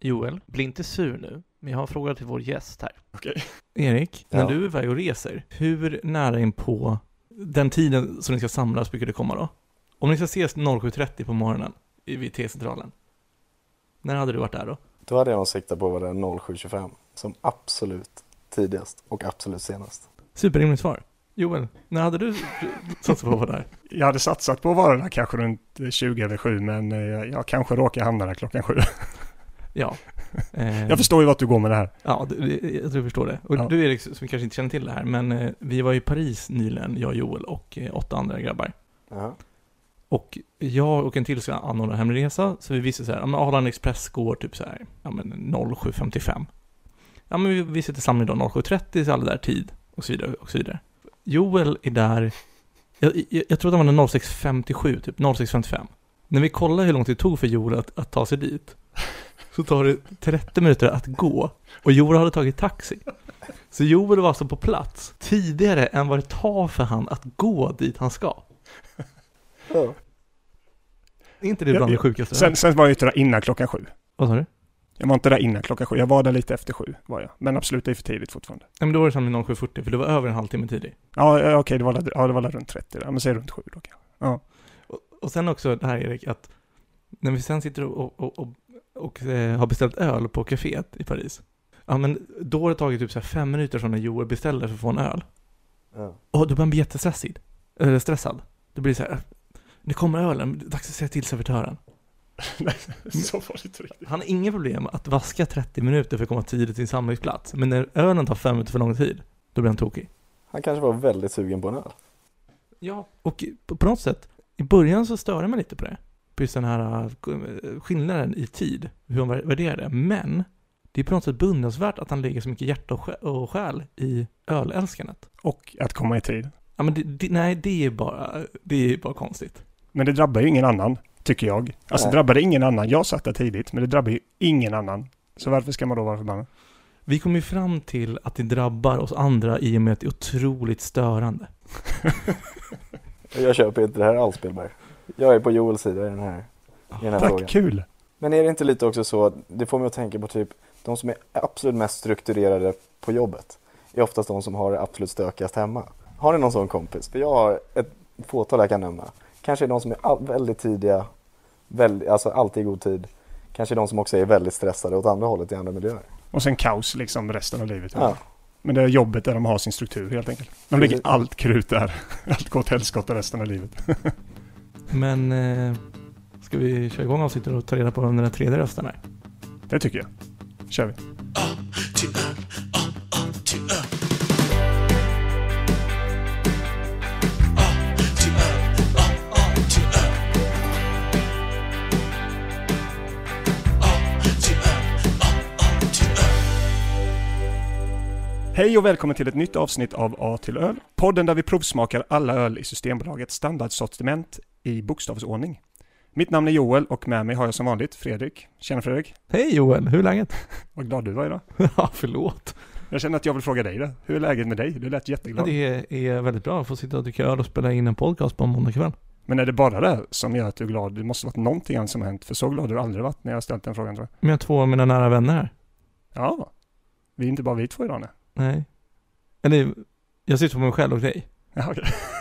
Joel, bli inte sur nu, men jag har en fråga till vår gäst här. Okej. Erik, när Ja. du är iväg och reser, hur nära in på den tiden som ni ska samlas brukar det komma då? Om ni ska ses 07.30 på morgonen i- vid T-centralen, när hade du varit där då? Då hade jag siktat på att vara där 07.25 som absolut tidigast och absolut senast. Superrimligt svar. Joel, när hade du satsat på att vara där? Jag hade satsat på att vara där kanske runt 20 över 7 men eh, jag kanske råkar hamna där klockan 7. Ja. Eh, Jag förstår ju vart du går med det här. Ja, jag tror du förstår det. Och Ja. du Erik, som kanske inte känner till det här, men eh, vi var i Paris nyligen, jag, Joel och eh, åtta andra grabbar. Jaha. Och jag och en till ska anordna en hemresa, så vi visste så här, ja men Arlanda Express går typ så här, ja men 07.55. Ja men vi, vi sätter samling då 07.30, så alla där tid, och så vidare, och så vidare. Joel är där, jag, jag, jag tror att han var 06.57, typ 06.55. När vi kollar hur lång tid det tog för Joel att, att ta sig dit, så tar det 30 minuter att gå, och Joel hade tagit taxi. Så Joel var alltså på plats tidigare än vad det tar för han att gå dit han ska. Ja. Är inte det bland det sjukaste? Sen, sen var jag ute där innan klockan 7. Vad sa du? Jag var inte där innan klockan 7. Jag var där lite efter 7 var jag. Men absolut, det är för tidigt fortfarande. Nej men då var det samling 07.40 för det var över en halvtimme tidig. Ja, ja, okej, det var, där- ja, det var där runt 30 där. Men säg runt 7 då kanske. Ja. Och, och sen också det här Erik, att när vi sen sitter och, och, och, och eh, har beställt öl på kaféet i Paris. Ja men då har det tagit typ så här fem minuter från när Joel beställer för att få en öl. Ja. Och då börjar han bli jättestressad. Eller stressad. Det blir så här, nu kommer ölen, dags att säga till servitören. Så var det inte riktigt. Han har inga problem att vaska 30 minuter för att komma tidigt till sin samlingsplats. Men när ölen tar fem minuter för lång tid, då blir han tokig. Han kanske var väldigt sugen på en öl. Ja, och på, på något sätt, i början så störde man lite på det. På just den här äh, skillnaden i tid, hur han vär- värderar det. Men det är på något sätt beundransvärt att han lägger så mycket hjärta och själ, i ölälskandet. Och att komma i tid. Ja men det, det, nej, det är bara, det är bara konstigt. Men det drabbar ju ingen annan, tycker jag. Alltså Nej. drabbar det ingen annan. Jag satt där tidigt, men det drabbar ju ingen annan. Så varför ska man då vara förbannad? Vi kom ju fram till att det drabbar oss andra i och med att det är otroligt störande. Jag köper inte det här alls Spelberg. Jag är på Joels sida i den här, i den här Tack, frågan. kul! Men är det inte lite också så, det får mig att tänka på typ de som är absolut mest strukturerade på jobbet är oftast de som har det absolut stökigast hemma. Har ni någon sån kompis? För jag har ett fåtal jag kan nämna. Kanske är de som är väldigt tidiga, väldigt, alltså alltid i god tid. Kanske de som också är väldigt stressade åt andra hållet i andra miljöer. Och sen kaos liksom resten av livet. Ja, Men det är jobbet där de har sin struktur helt enkelt. De lägger allt krut där. Allt åt helskotta resten av livet. Men, eh, ska vi köra igång avsnittet och ta reda på vem den där tredje rösten är? Det tycker jag. kör vi. Hej och välkommen till ett nytt avsnitt av A till öl. Podden där vi provsmakar alla öl i Systembolagets standardsortiment i bokstavsordning. Mitt namn är Joel och med mig har jag som vanligt Fredrik. Tjena Fredrik! Hej Joel, hur är läget? Vad glad du var idag. ja, förlåt. Jag känner att jag vill fråga dig det. Hur är läget med dig? Du lät jätteglad. Det är väldigt bra att få sitta och dricka öl och spela in en podcast på en måndagkväll. Men är det bara det som gör att du är glad? Det måste varit någonting annat som har hänt. För så glad har du aldrig varit när jag har ställt den frågan tror jag. Men jag har två av mina nära vänner här. Ja. Vi är inte bara vi två idag nu. Nej. Eller, jag sitter på mig själv och dig. Ja, okej.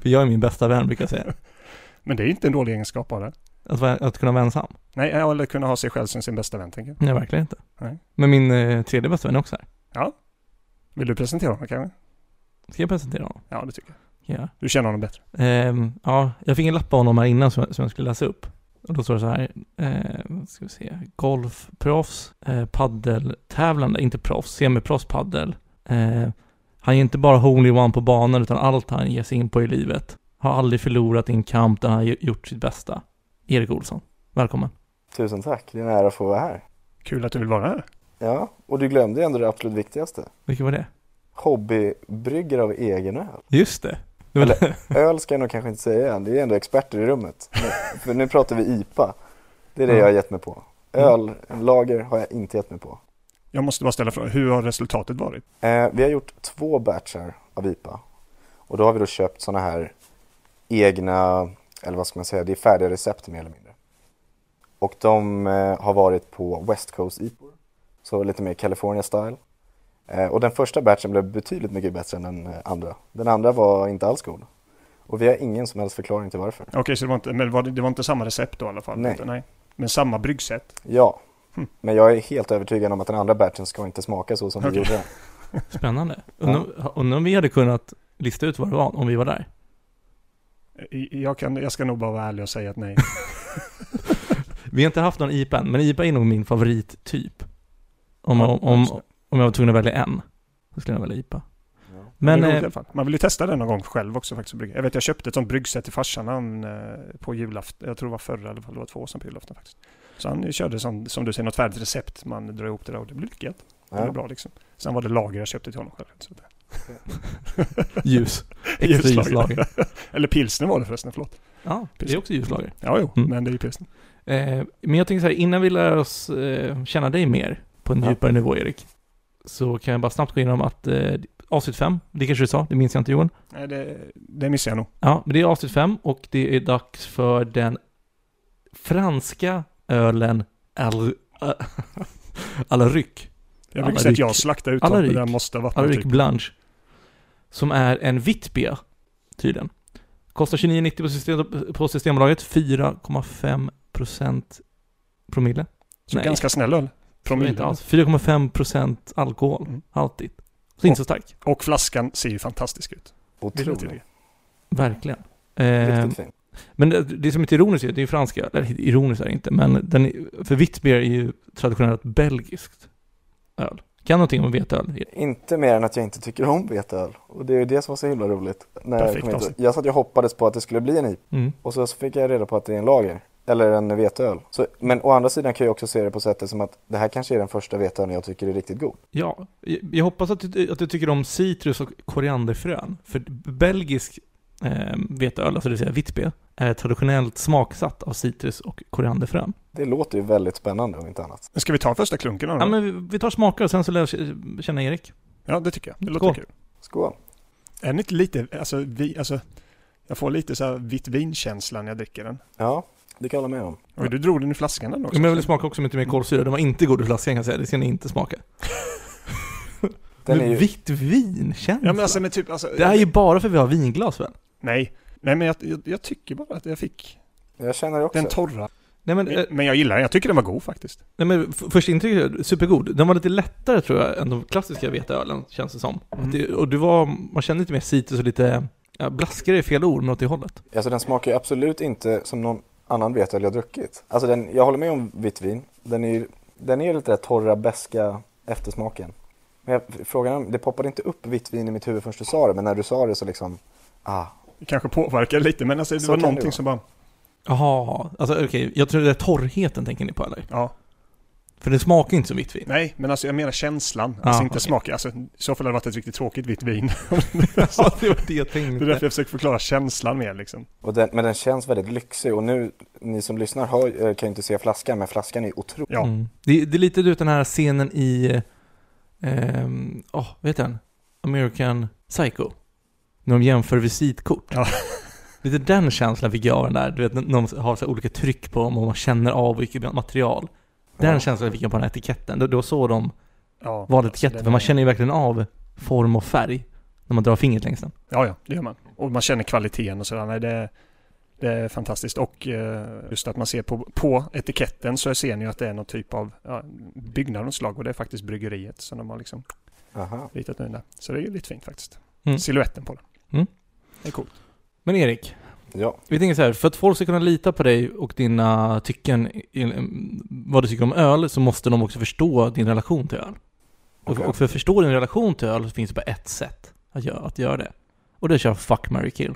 För jag är min bästa vän brukar jag säga. Men det är inte en dålig egenskap bara. Att, vara, att kunna vara ensam. Nej, eller kunna ha sig själv som sin bästa vän tänker jag. Nej, verkligen inte. Nej. Men min eh, tredje bästa vän är också här. Ja. Vill du presentera honom kanske? Ska jag presentera honom? Ja, det tycker jag. Ja. Du känner honom bättre. Ehm, ja, jag fick en lapp av honom här innan som, som jag skulle läsa upp. Och då står det så här, eh, ska vi se, golfproffs, eh, paddeltävlande, inte proffs, semiproffs paddel. Eh, han är inte bara hole-in-one på banan utan allt han ger sig in på i livet. Har aldrig förlorat i en kamp där han har gjort sitt bästa. Erik Olsson, välkommen. tusen tack. Det är en ära att få vara här. Kul att du vill vara här. Ja, och du glömde ändå det absolut viktigaste. Vilket var det? Hobbybryggare av egen öl. Just det. det var Eller- Öl ska jag nog kanske inte säga än, det är ändå experter i rummet. Men- För nu pratar vi IPA. Det är det Ja. jag har gett mig på. Öl, lager har jag inte gett mig på. Jag måste bara ställa frågan. Hur har resultatet varit? Eh, vi har gjort två batchar av IPA. Och då har vi då köpt sådana här egna, eller vad ska man säga, det är färdiga recept mer eller mindre. Och de eh, har varit på West Coast IPOR, så lite mer California style. Eh, och den första batchen blev betydligt mycket bättre än den eh, andra. Den andra var inte alls god. Och vi har ingen som helst förklaring till varför. Okej, så det var, inte, men var det, det var inte samma recept då i alla fall? Nej. Inte, nej. Men samma bryggsätt? Ja, Men jag är helt övertygad om att den andra batchen ska inte smaka så som vi Okej. gjorde. Spännande. Undrar om vi hade kunnat lista ut vad det var om vi var där. I- Jag, kan, jag ska nog bara vara ärlig och säga att nej. Vi har inte haft någon IPA än, men IPA är nog min favorittyp. Om, om, om, om jag var tvungen att välja en, så skulle jag välja IPA. Men, roligt eh. Man vill ju testa den någon gång själv också faktiskt. Jag vet jag köpte ett sånt bryggsätt till farsan han, eh, på julafton. Jag tror det var förra eller det var två år sedan på julafton faktiskt. Så han körde som, som du säger något färdigt recept. Man drar ihop det där och det blir gött. Det blir Ja. bra liksom. Sen var det lager jag köpte till honom själv. Så det. ljus. Ljuslager. eller pilsner var det förresten, förlåt. Ja, det är också ljuslager. Ja, jo, Mm. men det är ju pilsner. Eh, men jag tänker så här, innan vi lär oss eh, känna dig mer på en Ja. djupare nivå, Erik, så kan jag bara snabbt gå igenom att eh, avsnitt 5, det kanske du sa, det minns jag inte Johan. Nej, det, det missar jag nog. Ja, men det är avsnitt 5 och det är dags för den franska ölen Al... Alaryk. Jag Alla brukar säga att jag ryck. slaktar ut ryck. det måste ha varit något Alaryk typ. Blanche. Som är en vitt B, tydligen. Kostar 29,90 på, system, på Systembolaget, 4,5% promille. Så Nej. ganska snäll öl. Promille inte alls. 4,5% alkohol. Mm. Alltid. Så inte så stark. Och flaskan ser ju fantastisk ut. Jag Otroligt. Verkligen. Eh, Riktigt fin. Men det, det som är ironiskt är, det är franska, eller ironiskt är det inte, men den för vitt beer är ju traditionellt belgiskt öl. Kan någonting om veteöl? Inte mer än att jag inte tycker om veteöl. Och det är ju det som var så himla roligt. När jag, Perfekt kom hit. avsnitt. jag satt och hoppades på att det skulle bli en IP. Mm. Och så fick jag reda på att det är en lager. Eller en veteöl. Så, men å andra sidan kan jag också se det på sättet som att det här kanske är den första veteölen jag tycker är riktigt god. Ja, jag, jag hoppas att du, att du tycker om citrus och korianderfrön. För belgisk eh, veteöl, alltså det vill säga vitt beer, är traditionellt smaksatt av citrus och korianderfrön. Det låter ju väldigt spännande om inte annat. Ska vi ta första klunken då? Ja, men vi, vi tar smaker och sen så lär jag känna Erik. Ja, det tycker jag. Det låter Skål. kul. Skål! Är inte lite, alltså, vi, alltså jag får lite så här vitt vinkänsla när jag dricker den. Ja, det kan jag hålla med om. Och du drog den i flaskan den också. Men jag vill smaka också med lite mer kolsyra. Den var inte god i flaskan kan jag säga, det ska ni inte smaka. Den är ju, vitt vin känsla. Ja men alltså typ, alltså, Det är ju bara för att vi har vinglas väl? Nej, nej men jag, jag, jag tycker bara att jag fick jag känner också. den torra. Nej men, eh, Men jag gillar den, jag tycker den var god faktiskt. nej, men första intrycket, supergod. Den var lite lättare tror jag än de klassiska veteölen, känns det som. Mm. Att Det, och det var, man kände lite mer citrus och lite, ja, blaskare är fel ord, men åt det hållet. Alltså den smakar ju absolut inte som någon annan veteöl jag druckit. Alltså den, jag håller med om vitt vin. Den är ju den är lite där torra, beska eftersmaken. Men jag, frågan är, det poppade inte upp vitt vin i mitt huvud förrän du sa det, men när du sa det så liksom, ah, kanske påverkar lite men alltså det Så var det någonting vara. som bara, Jaha, alltså okej, jag tror det är torrheten tänker ni på eller? ja. För det smakar inte som vitt vin. Nej, men alltså jag menar känslan. Ja, Alltså inte okej. smaken. Alltså i så fall hade det varit ett riktigt tråkigt vitt vin. Ja, det var det jag Det är tänkte. därför jag försöker förklara känslan mer liksom. och den, men den känns väldigt lyxig och nu, ni som lyssnar har, eh, kan ju inte se flaskan, men flaskan är otrolig. Ja. Mm. Det, det är lite du vet den här scenen i, ehm, åh, vad heter den? American Psycho. När de jämför visitkort. Ja. Lite den känslan fick jag av den där, du vet när de har så olika tryck på dem och man känner av vilket material. Den Ja. känslan fick jag på den här etiketten. Det, det var så de Ja, valde alltså, etiketten. För man känner ju verkligen av form och färg när man drar fingret längs den. Ja, ja, det gör man. Och man känner kvaliteten och sådär. Nej, det, det är fantastiskt. Och eh, just att man ser på, på etiketten så ser ni ju att det är någon typ av ja, byggnad något slag och det är faktiskt bryggeriet som de har liksom Aha. ritat nu där. Så det är ju lite fint faktiskt. Mm. Siluetten på den. Mm. Det är coolt. Men Erik, Ja, vi tänker så här, för att folk ska kunna lita på dig och dina tycken, vad du tycker om öl, så måste de också förstå din relation till öl. Och, Okej. och för att förstå din relation till öl så finns det bara ett sätt att göra, att göra det. Och det är att köra Fuck, marry, kill.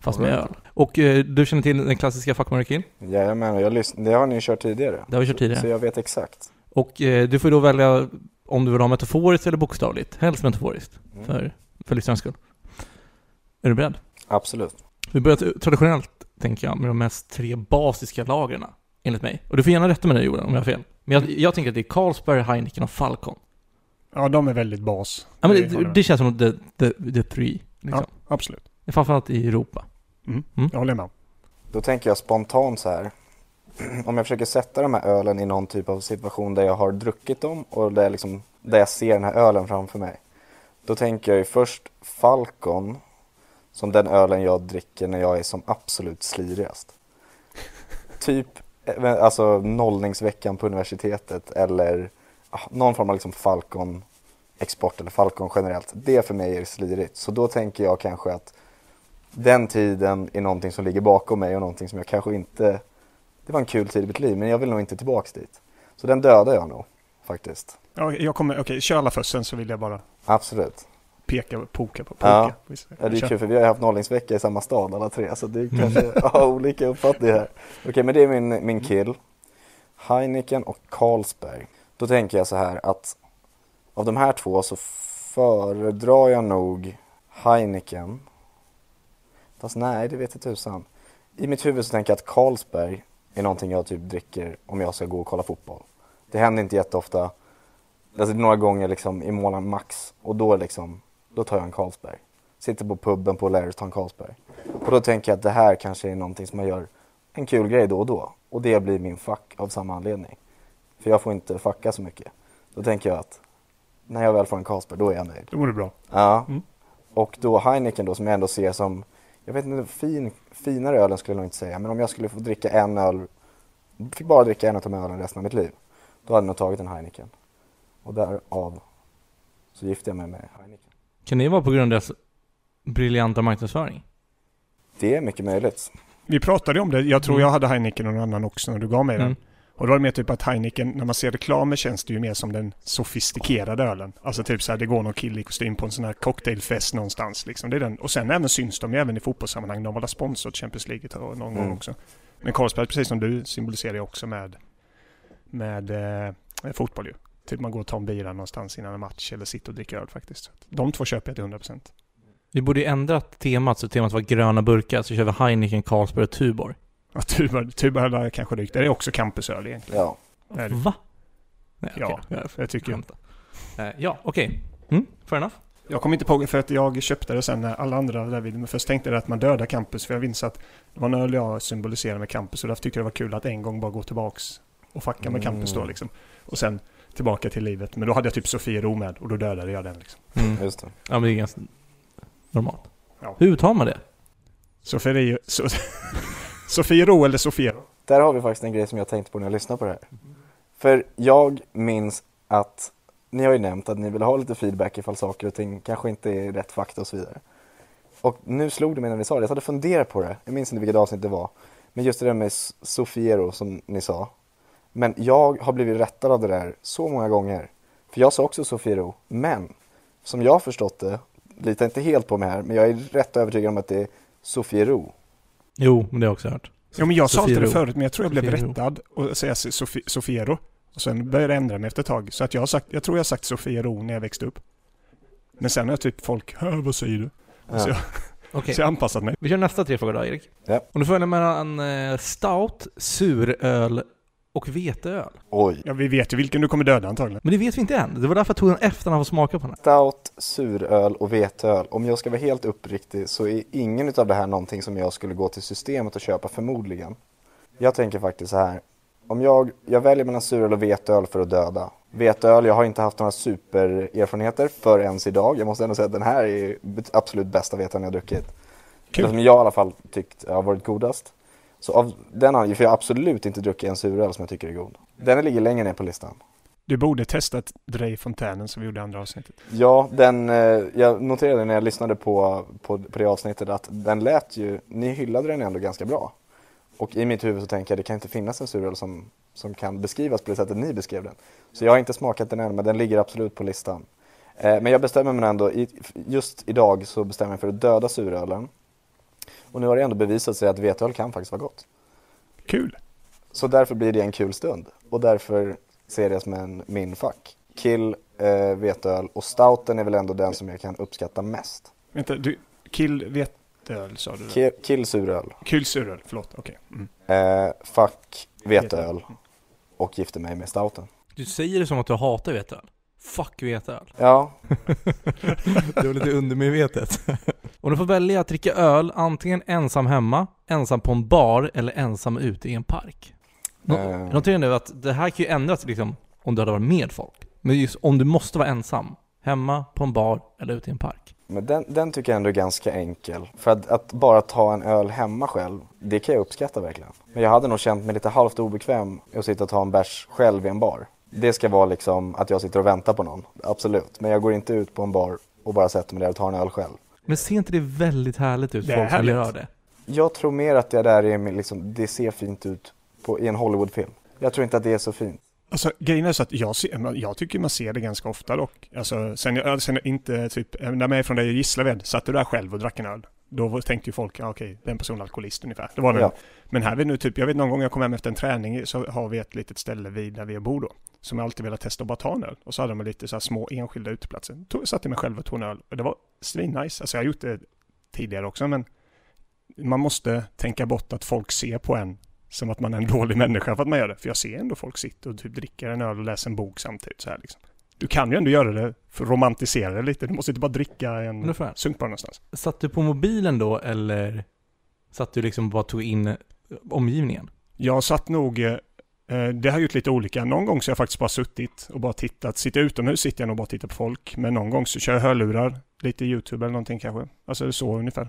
Fast med öl. Och eh, du känner till den klassiska Fuck, marry, kill? jajamän, jag lyssn- det har ni kört tidigare. Det har vi kört tidigare. Så jag vet exakt. Och eh, du får då välja om du vill ha metaforiskt eller bokstavligt. Helst metaforiskt, Mm. för, för lyssnarens skull. Är du beredd? Absolut. Vi börjar traditionellt, tänker jag, med de mest tre basiska lagren, enligt mig. Och du får gärna rätta mig nu Johan, om jag har fel. Men jag, jag tänker att det är Carlsberg, Heineken och Falcon. Ja, de är väldigt bas. Ja, men Det det känns som the, the, the three, liksom. Ja, absolut. Framförallt i Europa. Mm. Mm. Jag håller med. Då tänker jag spontant så här. om jag försöker sätta de här ölen i någon typ av situation där jag har druckit dem och där, liksom, där jag ser den här ölen framför mig. Då tänker jag ju först Falcon som den ölen jag dricker när jag är som absolut slirigast. typ eh, alltså nollningsveckan på universitetet eller ah, någon form av liksom Falcon export eller Falcon generellt. Det för mig är slirigt. Så då tänker jag kanske att den tiden är någonting som ligger bakom mig och någonting som jag kanske inte det var en kul tid i mitt liv men jag vill nog inte tillbaks dit. Så den dödar jag nog faktiskt. Ja, jag kommer, okej, okay, kör alla först sen så vill jag bara Absolut. Peka, poka på, poka. Ja, ja det är kul för vi har haft nollningsvecka i samma stad alla tre så det är kanske har olika uppfattningar här. Okej okay, men det är min, min kill. Heineken och Carlsberg. Då tänker jag så här att av de här två så föredrar jag nog Heineken. Fast nej, det vet jag tusan. I mitt huvud så tänker jag att Carlsberg är någonting jag typ dricker om jag ska gå och kolla fotboll. Det händer inte jätteofta. Alltså några gånger liksom i månaden max. Och då liksom, då tar jag en Carlsberg. Sitter på puben på Larrys, tar en Carlsberg. Och då tänker jag att det här kanske är någonting som man gör en kul grej då och då. Och det blir min fuck av samma anledning. För jag får inte fucka så mycket. Då tänker jag att när jag väl får en Carlsberg, då är jag nöjd. Då mår du bra. Ja. Mm. Och då Heineken då som jag ändå ser som, jag vet inte, fin, finare ölen skulle jag nog inte säga. Men om jag skulle få dricka en öl, fick bara dricka en av de ölen resten av mitt liv. Då hade jag nog tagit en Heineken. Och därav så gifte jag mig med Heineken. Kan det vara på grund av deras briljanta marknadsföring? Det är mycket möjligt. Vi pratade om det, jag tror mm. jag hade Heineken och någon annan också när du gav mig den. Mm. Och då var det mer typ att Heineken, när man ser reklamer känns det ju mer som den sofistikerade ölen. Alltså typ så här, det går någon kille i kostym på en sån här cocktailfest någonstans liksom. Det är den. Och sen även syns de ju även i fotbollssammanhang. De var sponsor Champions League någon mm. gång också. Men Carlsberg, precis som du, symboliserar ju också med, med eh, fotboll ju. Typ man går och tar en bira någonstans innan en match eller sitter och dricker öl faktiskt. De två köper jag till 100%. Vi borde ju ändra temat så temat var gröna burkar, så kör vi Heineken, Carlsberg och Tuborg. Ja, Tuborg, Tuborg hade kanske rykt. Det är också campusöl egentligen. Ja. Va? Nej, ja, okay. jag tycker jag. Uh, ja, okej. Okay. Mm, fair enough. Jag kommer inte på för att jag köpte det sen när alla andra där vid. Men först tänkte jag att man dödar campus. För jag minns att det var en öl jag symboliserade med campus. Och därför tyckte jag det var kul att en gång bara gå tillbaks och fucka med campus då mm. liksom. Och sen tillbaka till livet. Men då hade jag typ Sofiero med och då dödade jag den liksom. Mm. Just det. Ja men det är ganska normalt. Ja. Hur tar man det? Sofiero... So, Sofiero eller Sofiero? Där har vi faktiskt en grej som jag tänkte på när jag lyssnade på det här. För jag minns att ni har ju nämnt att ni vill ha lite feedback ifall saker och ting kanske inte är rätt fakta och så vidare. Och nu slog det mig när ni sa det, jag hade funderat på det, jag minns inte vilket avsnitt det var. Men just det där med Sofiero som ni sa. Men jag har blivit rättad av det där så många gånger. För jag sa också Sofiero, men som jag har förstått det, litar inte helt på mig här, men jag är rätt övertygad om att det är Sofiero. Jo, men det har jag också hört. Jo, men jag sa alltid det förut, men jag tror jag blev rättad och säga Sofiero. Och sen började jag ändra mig efter ett tag. Så att jag, har sagt, jag tror jag har sagt Sofiero när jag växte upp. Men sen har typ folk, vad säger du? Ja. Så, jag, okay. så jag har anpassat mig. Vi kör nästa tre frågor då, Erik. Ja. Om du får välja mellan eh, stout, suröl och veteöl. Oj. Ja, vi vet ju vilken du kommer döda antagligen. Men det vet vi inte än. Det var därför jag tog den efter att ha smaka på den. Stout, suröl och veteöl. Om jag ska vara helt uppriktig så är ingen av det här någonting som jag skulle gå till systemet och köpa förmodligen. Jag tänker faktiskt så här. Om jag, jag väljer mellan suröl och veteöl för att döda. Veteöl, jag har inte haft några supererfarenheter för ens idag. Jag måste ändå säga att den här är absolut bästa veteölen jag har druckit. Kul. Som jag i alla fall tyckt har varit godast. Så av den anledningen, för jag har absolut inte druckit en suröl som jag tycker är god. Den ligger längre ner på listan. Du borde testat Drej Fontänen som vi gjorde i andra avsnittet. Ja, den, eh, jag noterade när jag lyssnade på, på, på det avsnittet att den lät ju, ni hyllade den ändå ganska bra. Och i mitt huvud så tänker jag det kan inte finnas en suröl som, som kan beskrivas på det sättet ni beskrev den. Så jag har inte smakat den än, men den ligger absolut på listan. Eh, men jag bestämmer mig ändå, just idag så bestämmer jag mig för att döda surölen. Och nu har det ändå bevisat sig att veteöl kan faktiskt vara gott. Kul! Så därför blir det en kul stund. Och därför ser jag det som en min fack. Kill, eh, veteöl och stouten är väl ändå den som jag kan uppskatta mest. Vänta, du, kill veteöl sa du? Kill, kill suröl. Kill suröl, förlåt, okej. Okay. Mm. Eh, fuck veteöl och gifter mig med stouten. Du säger det som att du hatar veteöl. Fuck veteöl. Ja. det var lite undermedvetet. Om du får välja att dricka öl antingen ensam hemma, ensam på en bar eller ensam ute i en park. Nå- Eh, Notera nu att det här kan ju ändras liksom om du hade varit med folk. Men just om du måste vara ensam, hemma, på en bar eller ute i en park. Men den, den tycker jag ändå är ganska enkel. För att, att bara ta en öl hemma själv, det kan jag uppskatta verkligen. Men jag hade nog känt mig lite halvt obekväm att sitta och ta en bärs själv i en bar. Det ska vara liksom att jag sitter och väntar på någon, absolut. Men jag går inte ut på en bar och bara sätter mig där och tar en öl själv. Men ser inte det väldigt härligt ut? Det folk som gör det. Jag tror mer att det där är liksom, det ser fint ut på, i en Hollywoodfilm. Jag tror inte att det är så fint. Alltså grejen är så att jag, ser, jag tycker man ser det ganska ofta dock. Alltså sen jag, sen jag inte typ, när man är från dig i Gislaved, satt du där själv och drack en öl. Då tänkte ju folk, ja okej, den personen är alkoholist ungefär. Det var det. Ja. Men här vid nu typ, jag vet någon gång jag kom hem efter en träning så har vi ett litet ställe vid där vi bor då. Som jag alltid velat testa att bara ta en öl. Och så hade de lite så här små enskilda uteplatser. Tog, satte mig själv och tog en öl. Och det var svinnice. Alltså jag har gjort det tidigare också men man måste tänka bort att folk ser på en som att man är en dålig människa för att man gör det. För jag ser ändå folk sitta och typ dricker en öl och läser en bok samtidigt. Så här liksom. Du kan ju ändå göra det romantisera det lite. Du måste inte bara dricka en Ungefär. sunkbar någonstans. Satt du på mobilen då eller satt du liksom bara tog in eh, omgivningen? Jag satt nog, eh, eh, det har gjort lite olika. Någon gång så har jag faktiskt bara suttit och bara tittat. Sitter jag utomhus sitter jag nog bara och tittar på folk. Men någon gång så kör jag hörlurar, lite YouTube eller någonting kanske. Alltså så ungefär.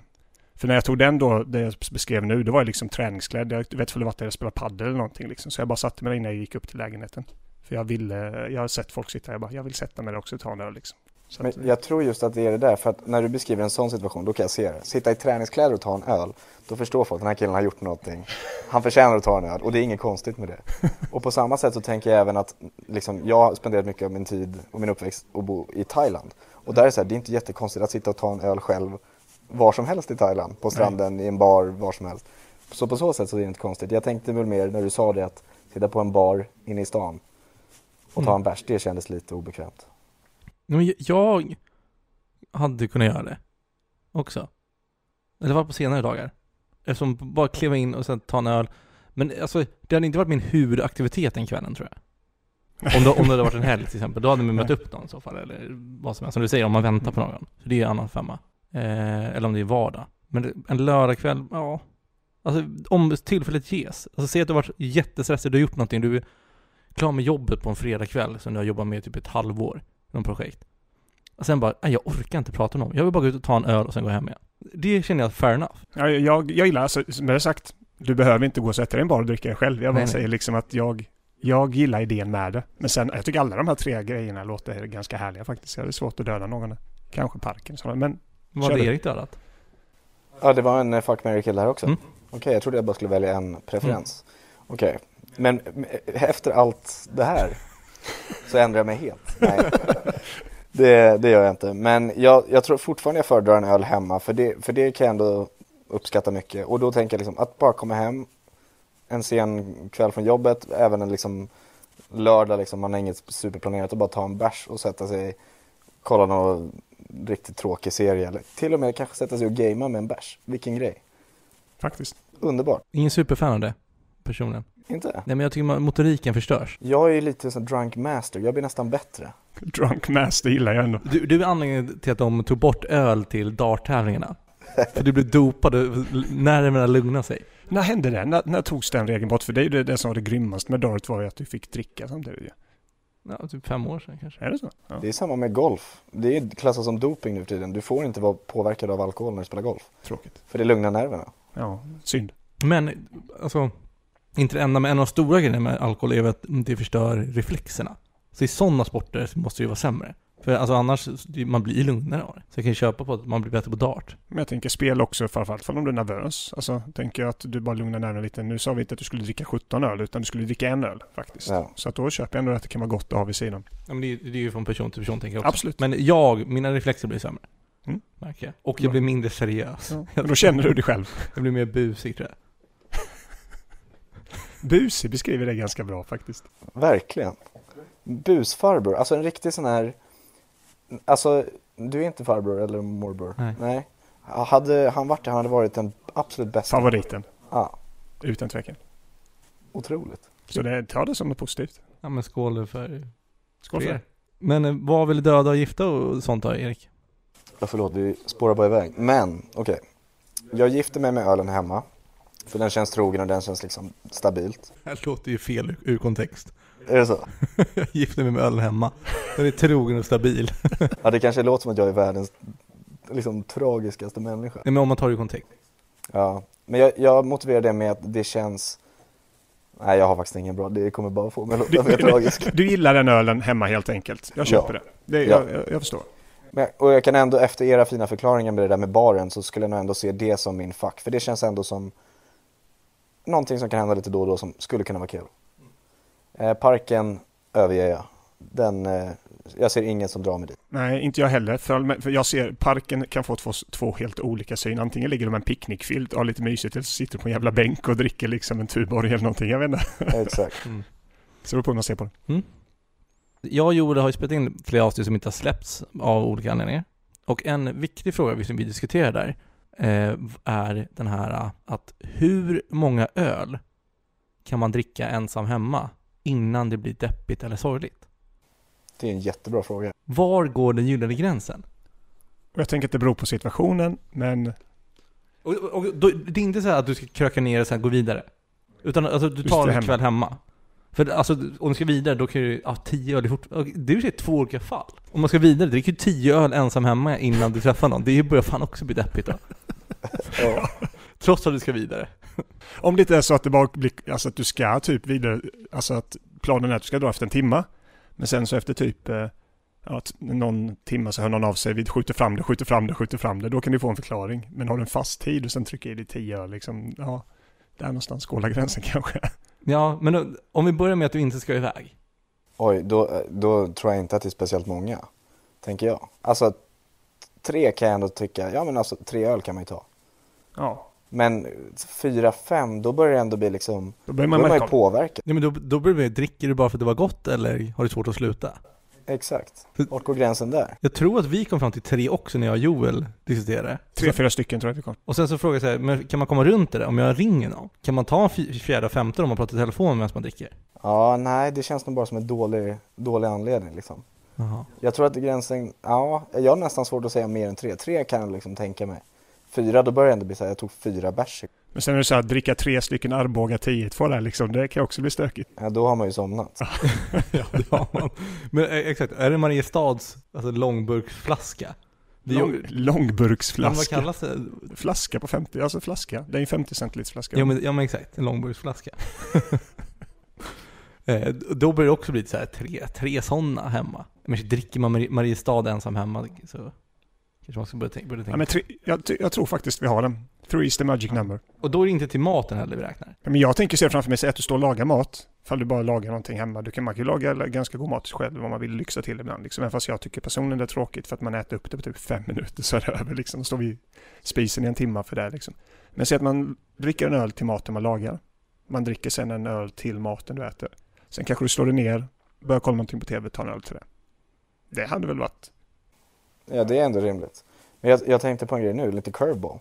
För när jag tog den då, det jag beskrev nu, det var jag liksom träningsklädd. Jag vet var att jag spelade padel eller någonting liksom. Så jag bara satte mig där innan jag gick upp till lägenheten. För jag ville, jag har sett folk sitta, jag bara, jag vill sätta mig där också och ta en öl liksom. Så Men att, jag tror just att det är det där, för att när du beskriver en sån situation, då kan jag se det. Sitta i träningskläder och ta en öl, då förstår folk att den här killen har gjort någonting. Han förtjänar att ta en öl och det är inget konstigt med det. Och på samma sätt så tänker jag även att liksom, jag har spenderat mycket av min tid och min uppväxt och bo i Thailand. Och där är det så här, det är inte jättekonstigt att sitta och ta en öl själv var som helst i Thailand. På stranden, i en bar, var som helst. Så på så sätt så är det inte konstigt. Jag tänkte väl mer när du sa det att sitta på en bar inne i stan och ta Mm. en bärs, det kändes lite obekvämt. Men jag hade kunnat göra det också. Eller var på senare dagar. Eftersom bara kliva in och sen ta en öl. Men alltså, det hade inte varit min huvudaktivitet den kvällen tror jag. Om det, om det hade varit en helg till exempel, då hade man mött upp någon i så fall. Eller vad som helst. Som du säger, om man väntar på någon. Så det är en annan femma. Eh, eller om det är vardag. Men en lördagkväll, ja. Alltså om tillfället ges. Alltså säg att du har varit jättestressad, du har gjort någonting, du klar med jobbet på en fredagkväll som du har jobbat med i typ ett halvår. Någon projekt. Och sen bara, nej jag orkar inte prata med någon. Jag vill bara gå ut och ta en öl och sen gå hem igen. Det känner jag fair enough. Ja, jag, jag gillar, alltså, som jag sagt, du behöver inte gå och sätta dig i en bar och dricka det själv. Jag bara Nej, nej. säger liksom att jag, jag gillar idén med det. Men sen, jag tycker alla de här tre grejerna låter ganska härliga faktiskt. Jag är svårt att döda någon. Kanske parken, men Vad hade. Erik dödat? Ja, det var en eh, fuck, marry, kill här också. Mm. Okej, jag trodde jag bara skulle välja en preferens. Okej, men men, eh, efter allt det här så ändrar jag mig helt. Nej, det, det gör jag inte. Men jag, jag tror fortfarande jag föredrar en öl hemma för det, för det kan jag ändå uppskatta mycket. Och då tänker jag liksom att bara komma hem en sen kväll från jobbet, även en liksom lördag liksom, man har inget superplanerat och bara ta en bärs och sätta sig, kolla någon riktigt tråkig serie eller till och med kanske sätta sig och gamea med en bärs. Vilken grej. faktiskt. Underbart. Ingen superfan av det, personligen. Inte? Nej men jag tycker man, motoriken förstörs. Jag är ju lite som drunk master, jag blir nästan bättre. Drunk master gillar jag ändå. Du, du är anledningen till att de tog bort öl till darttävlingarna. För du blev dopad och nerverna lugnade sig. När hände det? När, när togs den regeln bort? För det är ju det, det som var det grymmaste med Dart var ju att du fick dricka samtidigt. ju. Ja, typ fem år sedan kanske. Är det så? Ja. Det är samma med golf. Det är klassat som doping nu för tiden. Du får inte vara påverkad av alkohol när du spelar golf. Tråkigt. För det lugnar nerverna. Ja, synd. Men, alltså, inte det enda, men en av de stora grejerna med alkohol är att det förstör reflexerna. Så i sådana sporter måste det ju vara sämre. För alltså annars, man blir lugnare av det. Så jag kan ju köpa på att man blir bättre på dart. Men jag tänker spel också, framförallt om du är nervös. Alltså, tänker jag att du bara lugnar nerverna lite. Nu sa vi inte att du skulle dricka 17 öl, utan du skulle dricka en öl faktiskt. Ja. Så att då köper jag ändå att det kan vara gott att ha vid sidan. Ja, men det, är- det är ju från person till person tänker jag också. Absolut. Men jag, mina reflexer blir sämre. Mm. Märker jag. Och jag blir mindre seriös. Ja. Men då känner du dig själv. Jag blir mer busig tror jag. Busig beskriver det ganska bra faktiskt. Verkligen. Busfarbror, alltså en riktig sån här... Alltså, du är inte farbror eller morbror? Nej. Hade han varit det, han hade varit den absolut bästa. Favoriten, Ja, utan tvekan. otroligt. Så det, ta det som något positivt. Ja men skål för Skål för er. Men eh, vad vill döda och gifta och sånt då Erik? Ja, förlåt, vi spårar bara iväg. Men, okej. Jag gifter mig med ölen hemma. För den känns trogen och den känns liksom stabilt. Det här låter ju fel ur, ur kontext. Är det så? Jag gifte mig med ölen hemma. Den är trogen och stabil. Ja, det kanske låter som att jag är världens liksom tragiskaste människa. Nej men om man tar det i kontext. Ja, men jag, jag motiverar det med att det känns Nej, jag har faktiskt ingen bra. Det kommer bara få mig att låta mer tragisk. Du gillar den ölen hemma helt enkelt. Jag köper Ja. det. det Ja. jag, jag, jag förstår. Men, och jag kan ändå, efter era fina förklaringar med det där med baren, så skulle jag nog ändå se det som min fack. För det känns ändå som någonting som kan hända lite då och då som skulle kunna vara kul. Eh, parken överger jag. Den, eh, jag ser inget som drar mig dit. Nej, inte jag heller. För, jag ser parken kan få två, två helt olika syn. Antingen ligger de med en picknickfilt och har lite mysigt eller så sitter de på en jävla bänk och dricker liksom en Tuborg eller någonting. Jag vet inte. Exakt. Mm. Så det beror på hur man ser på det. Jag och Joel har ju spelat in flera avsnitt som inte har släppts av olika anledningar. Och en viktig fråga som vi diskuterar där är den här eh, att hur många öl kan man dricka ensam hemma innan det blir deppigt eller sorgligt? Det är en jättebra fråga. Var går den gyllene gränsen? Jag tänker att det beror på situationen, men Och, och, då, det är inte så här att du ska kröka ner och sen gå vidare. Utan alltså, du tar det, en hemma. kväll hemma. För alltså, om du ska vidare, då kan du, ja, tio öl är fort, och det är ju två olika fall. Om man ska vidare, dricker du tio öl ensam hemma innan du träffar någon. Det börjar fan också bli deppigt då. Ja, Trots att du ska vidare. om det inte är så att det bara blir, alltså att du ska typ vidare, alltså att planen är att du ska dra efter en timma. Men sen så efter typ eh, ja, någon timme så hör någon av sig, vi skjuter fram det, skjuter fram det, skjuter fram det. Då kan du få en förklaring. Men har du en fast tid och sen trycker i dig tio liksom, ja, där någonstans går gränsen kanske. Ja, men då, om vi börjar med att du inte ska iväg. Oj, då, då tror jag inte att det är speciellt många. Tänker jag. Alltså, tre kan jag ändå tycka, ja men alltså tre öl kan man ju ta. Ja, Men fyra, fem, då börjar det ändå bli liksom, då börjar då man är man ju påverkad. Nej men då, då blir det dricker du bara för att det var gott eller har du svårt att sluta? Exakt. Vart går gränsen där? Jag tror att vi kom fram till tre också när jag och Joel diskuterade. Tre, fyra stycken tror jag att vi kom. Och sen så frågade jag så här, men kan man komma runt det där? Om jag ringer någon? Kan man ta fjärde och femte om man pratar i telefon medan man dricker? Ja, nej, det känns nog bara som en dålig, dålig anledning liksom. Jaha. Jag tror att gränsen, ja, jag har nästan svårt att säga mer än tre. Tre kan jag liksom tänka mig. Fyra, då börjar det ändå bli så här, jag tog fyra bärs. Men sen är det så här, att dricka tre stycken Arboga 10 två där liksom, det kan också bli stökigt. Ja, då har man ju somnat. ja, det har man. Men eh, exakt, är det Mariestads alltså, långburksflaska? Det är Lång, ju, men vad långburksflaska. kallas det? Flaska på 50, alltså flaska. Det är en 50 centiliters flaska. Ja men, ja men exakt, en långburksflaska. eh, då börjar det också bli så här, tre, tre sådana hemma. Men dricker man Mari- Mariestad ensam hemma så kanske man ska börja tänka, börja Ja, tänka. men tre, jag, jag tror faktiskt vi har den. Three is the magic number. Och då är det inte till maten heller vi räknar. Ja, Men jag tänker se framför mig så att du står och lagar mat. Ifall du bara lagar någonting hemma. Du kan, man kan laga ganska god mat själv om man vill lyxa till ibland. Liksom. Även fast jag tycker personligen det är tråkigt för att man äter upp det på typ fem minuter så är det över. Liksom. Då står vi i spisen i en timme för det. Liksom. Men se att man dricker en öl till maten man lagar. Man dricker sen en öl till maten du äter. Sen kanske du slår dig ner, börjar kolla någonting på tv, tar en öl till det. Det hade väl varit... Ja, det är ändå rimligt. Men jag, jag tänkte på en grej nu, lite curveball.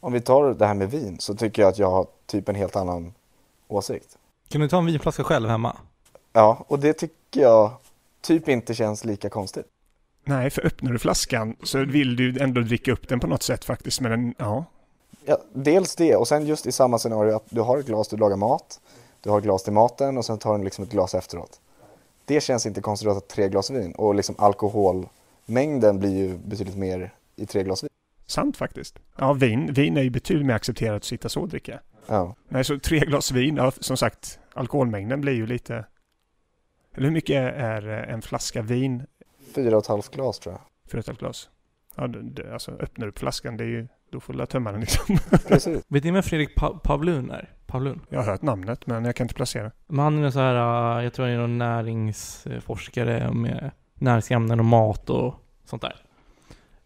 Om vi tar det här med vin så tycker jag att jag har typ en helt annan åsikt. Kan du ta en vinflaska själv hemma? Ja, och det tycker jag typ inte känns lika konstigt. Nej, för öppnar du flaskan så vill du ändå dricka upp den på något sätt faktiskt. Men den, ja, Ja, dels det och sen just i samma scenario att du har ett glas, du lagar mat, du har ett glas till maten och sen tar du liksom ett glas efteråt. Det känns inte konstigt att ha tre glas vin och liksom alkoholmängden blir ju betydligt mer i tre glas vin. sant faktiskt. Ja, vin, vin är ju betydligt mer accepterat att sitta så och dricka. Ja, Nej, så tre glas vin, ja, som sagt, alkoholmängden blir ju lite... Eller hur mycket är, är en flaska vin fyra och ett halvt glas tror jag. för ett helt glas? Ja, det, det, alltså öppnar du upp flaskan, det är ju, då får du tömma den liksom. Precis. Vet ni vem Fredrik pa- Pavlun är? Pavlun? Jag har hört namnet, men jag kan inte placera. Men han är så här, uh, jag tror han är någon näringsforskare med näringsämnen och mat och sånt där.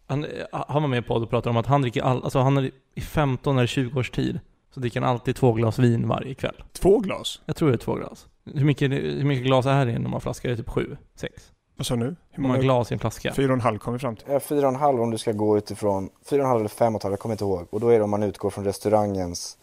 Han, uh, han var med på och pratade om att han dricker all, alltså han är i 15 eller 20 års tid så dricker han alltid två glas vin varje kväll. Två glas? Jag tror det är två glas. Hur mycket, hur mycket glas är det i en normal flaska? Är det typ sju? Sex? Vad sa du nu? Hur många glas i en flaska? Fyra och en halv kom vi fram till. Ja, fyra och en halv om du ska gå utifrån, fyra och en halv eller fem och ett halvt, jag kommer inte ihåg. Och då är det om man utgår från restaurangens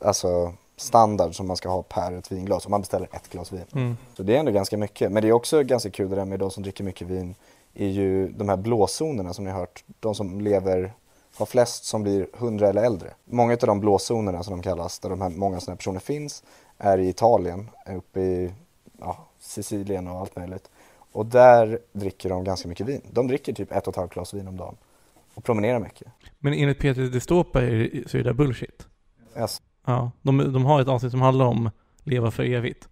alltså, standard som man ska ha per ett vinglas. Om man beställer ett glas vin. Mm. Så det är ändå ganska mycket. Men det är också ganska kul det där med de som dricker mycket vin. Är ju de här blåzonerna som ni har hört. De som lever har flest som blir 100 eller äldre. Många av de blåzonerna som de kallas, där de här, många sådana personer finns, är i Italien, uppe i ja, Sicilien och allt möjligt. Och där dricker de ganska mycket vin. De dricker typ ett och ett halvt glas vin om dagen och promenerar mycket. Men enligt Peter Destopa så är det bullshit. Yes. Ja, de, de har ett avsnitt som handlar om leva för evigt.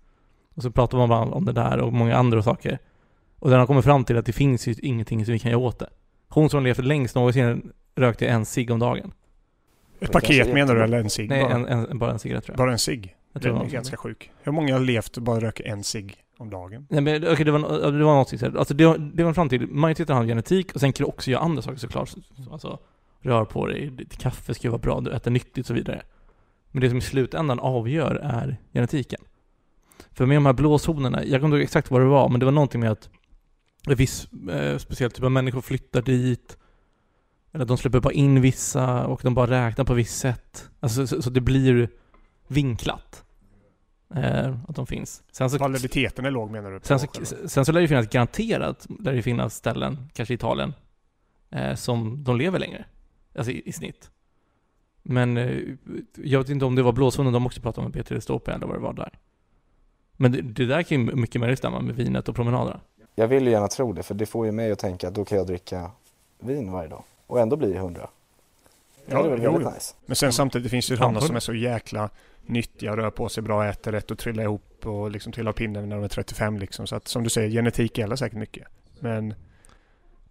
Och så pratar man bara om det där och många andra saker. Och där har kommit fram till att det finns ju ingenting som vi kan göra åt det. Hon som levt längst någonsin rökte en cigg om dagen. Ett Det paket menar du eller en cigg Nej, bara? en, en, bara en cigarett tror jag. Bara en cigg? Den är det ganska sjuk. Hur många har levt och bara röker en cigg om dagen? Nej men okej, det var, det var något sånt. Alltså det, det var fram till, majoriteten har genetik och sen kan du också göra andra saker såklart. Alltså, rör på dig, ditt kaffe ska ju vara bra, du äter nyttigt och så vidare. Men det som i slutändan avgör är genetiken. För med de här blåzonerna, jag kommer inte ihåg exakt vad det var, men det var någonting med att en viss eh, speciell typ av människor flyttar dit. Eller att de släpper bara in vissa och de bara räknar på visst sätt. Alltså så, så det blir vinklat. Eh, att de finns. Sen så, Validiteten är låg menar du? Sen så, sen så lär det finnas garanterat, lär det finnas ställen, kanske i Italien, eh, som de lever längre. Alltså i, i snitt. Men eh, jag vet inte om det var blåzonen de också pratade om Peter Stope eller vad det var där. Men det, det där kan ju mycket möjligt stämma med vinet och promenaderna. Jag vill ju gärna tro det, för det får ju mig att tänka att då kan jag dricka vin varje dag och ändå bli 100. Det hade varit jo, väldigt nice. Men sen samtidigt det finns ju Ja, sådana som är så jäkla nyttiga, rör på sig bra, äter rätt och trillar ihop och liksom trillar av pinnen när de är 35 liksom. Så att som du säger, genetik gäller säkert mycket. Men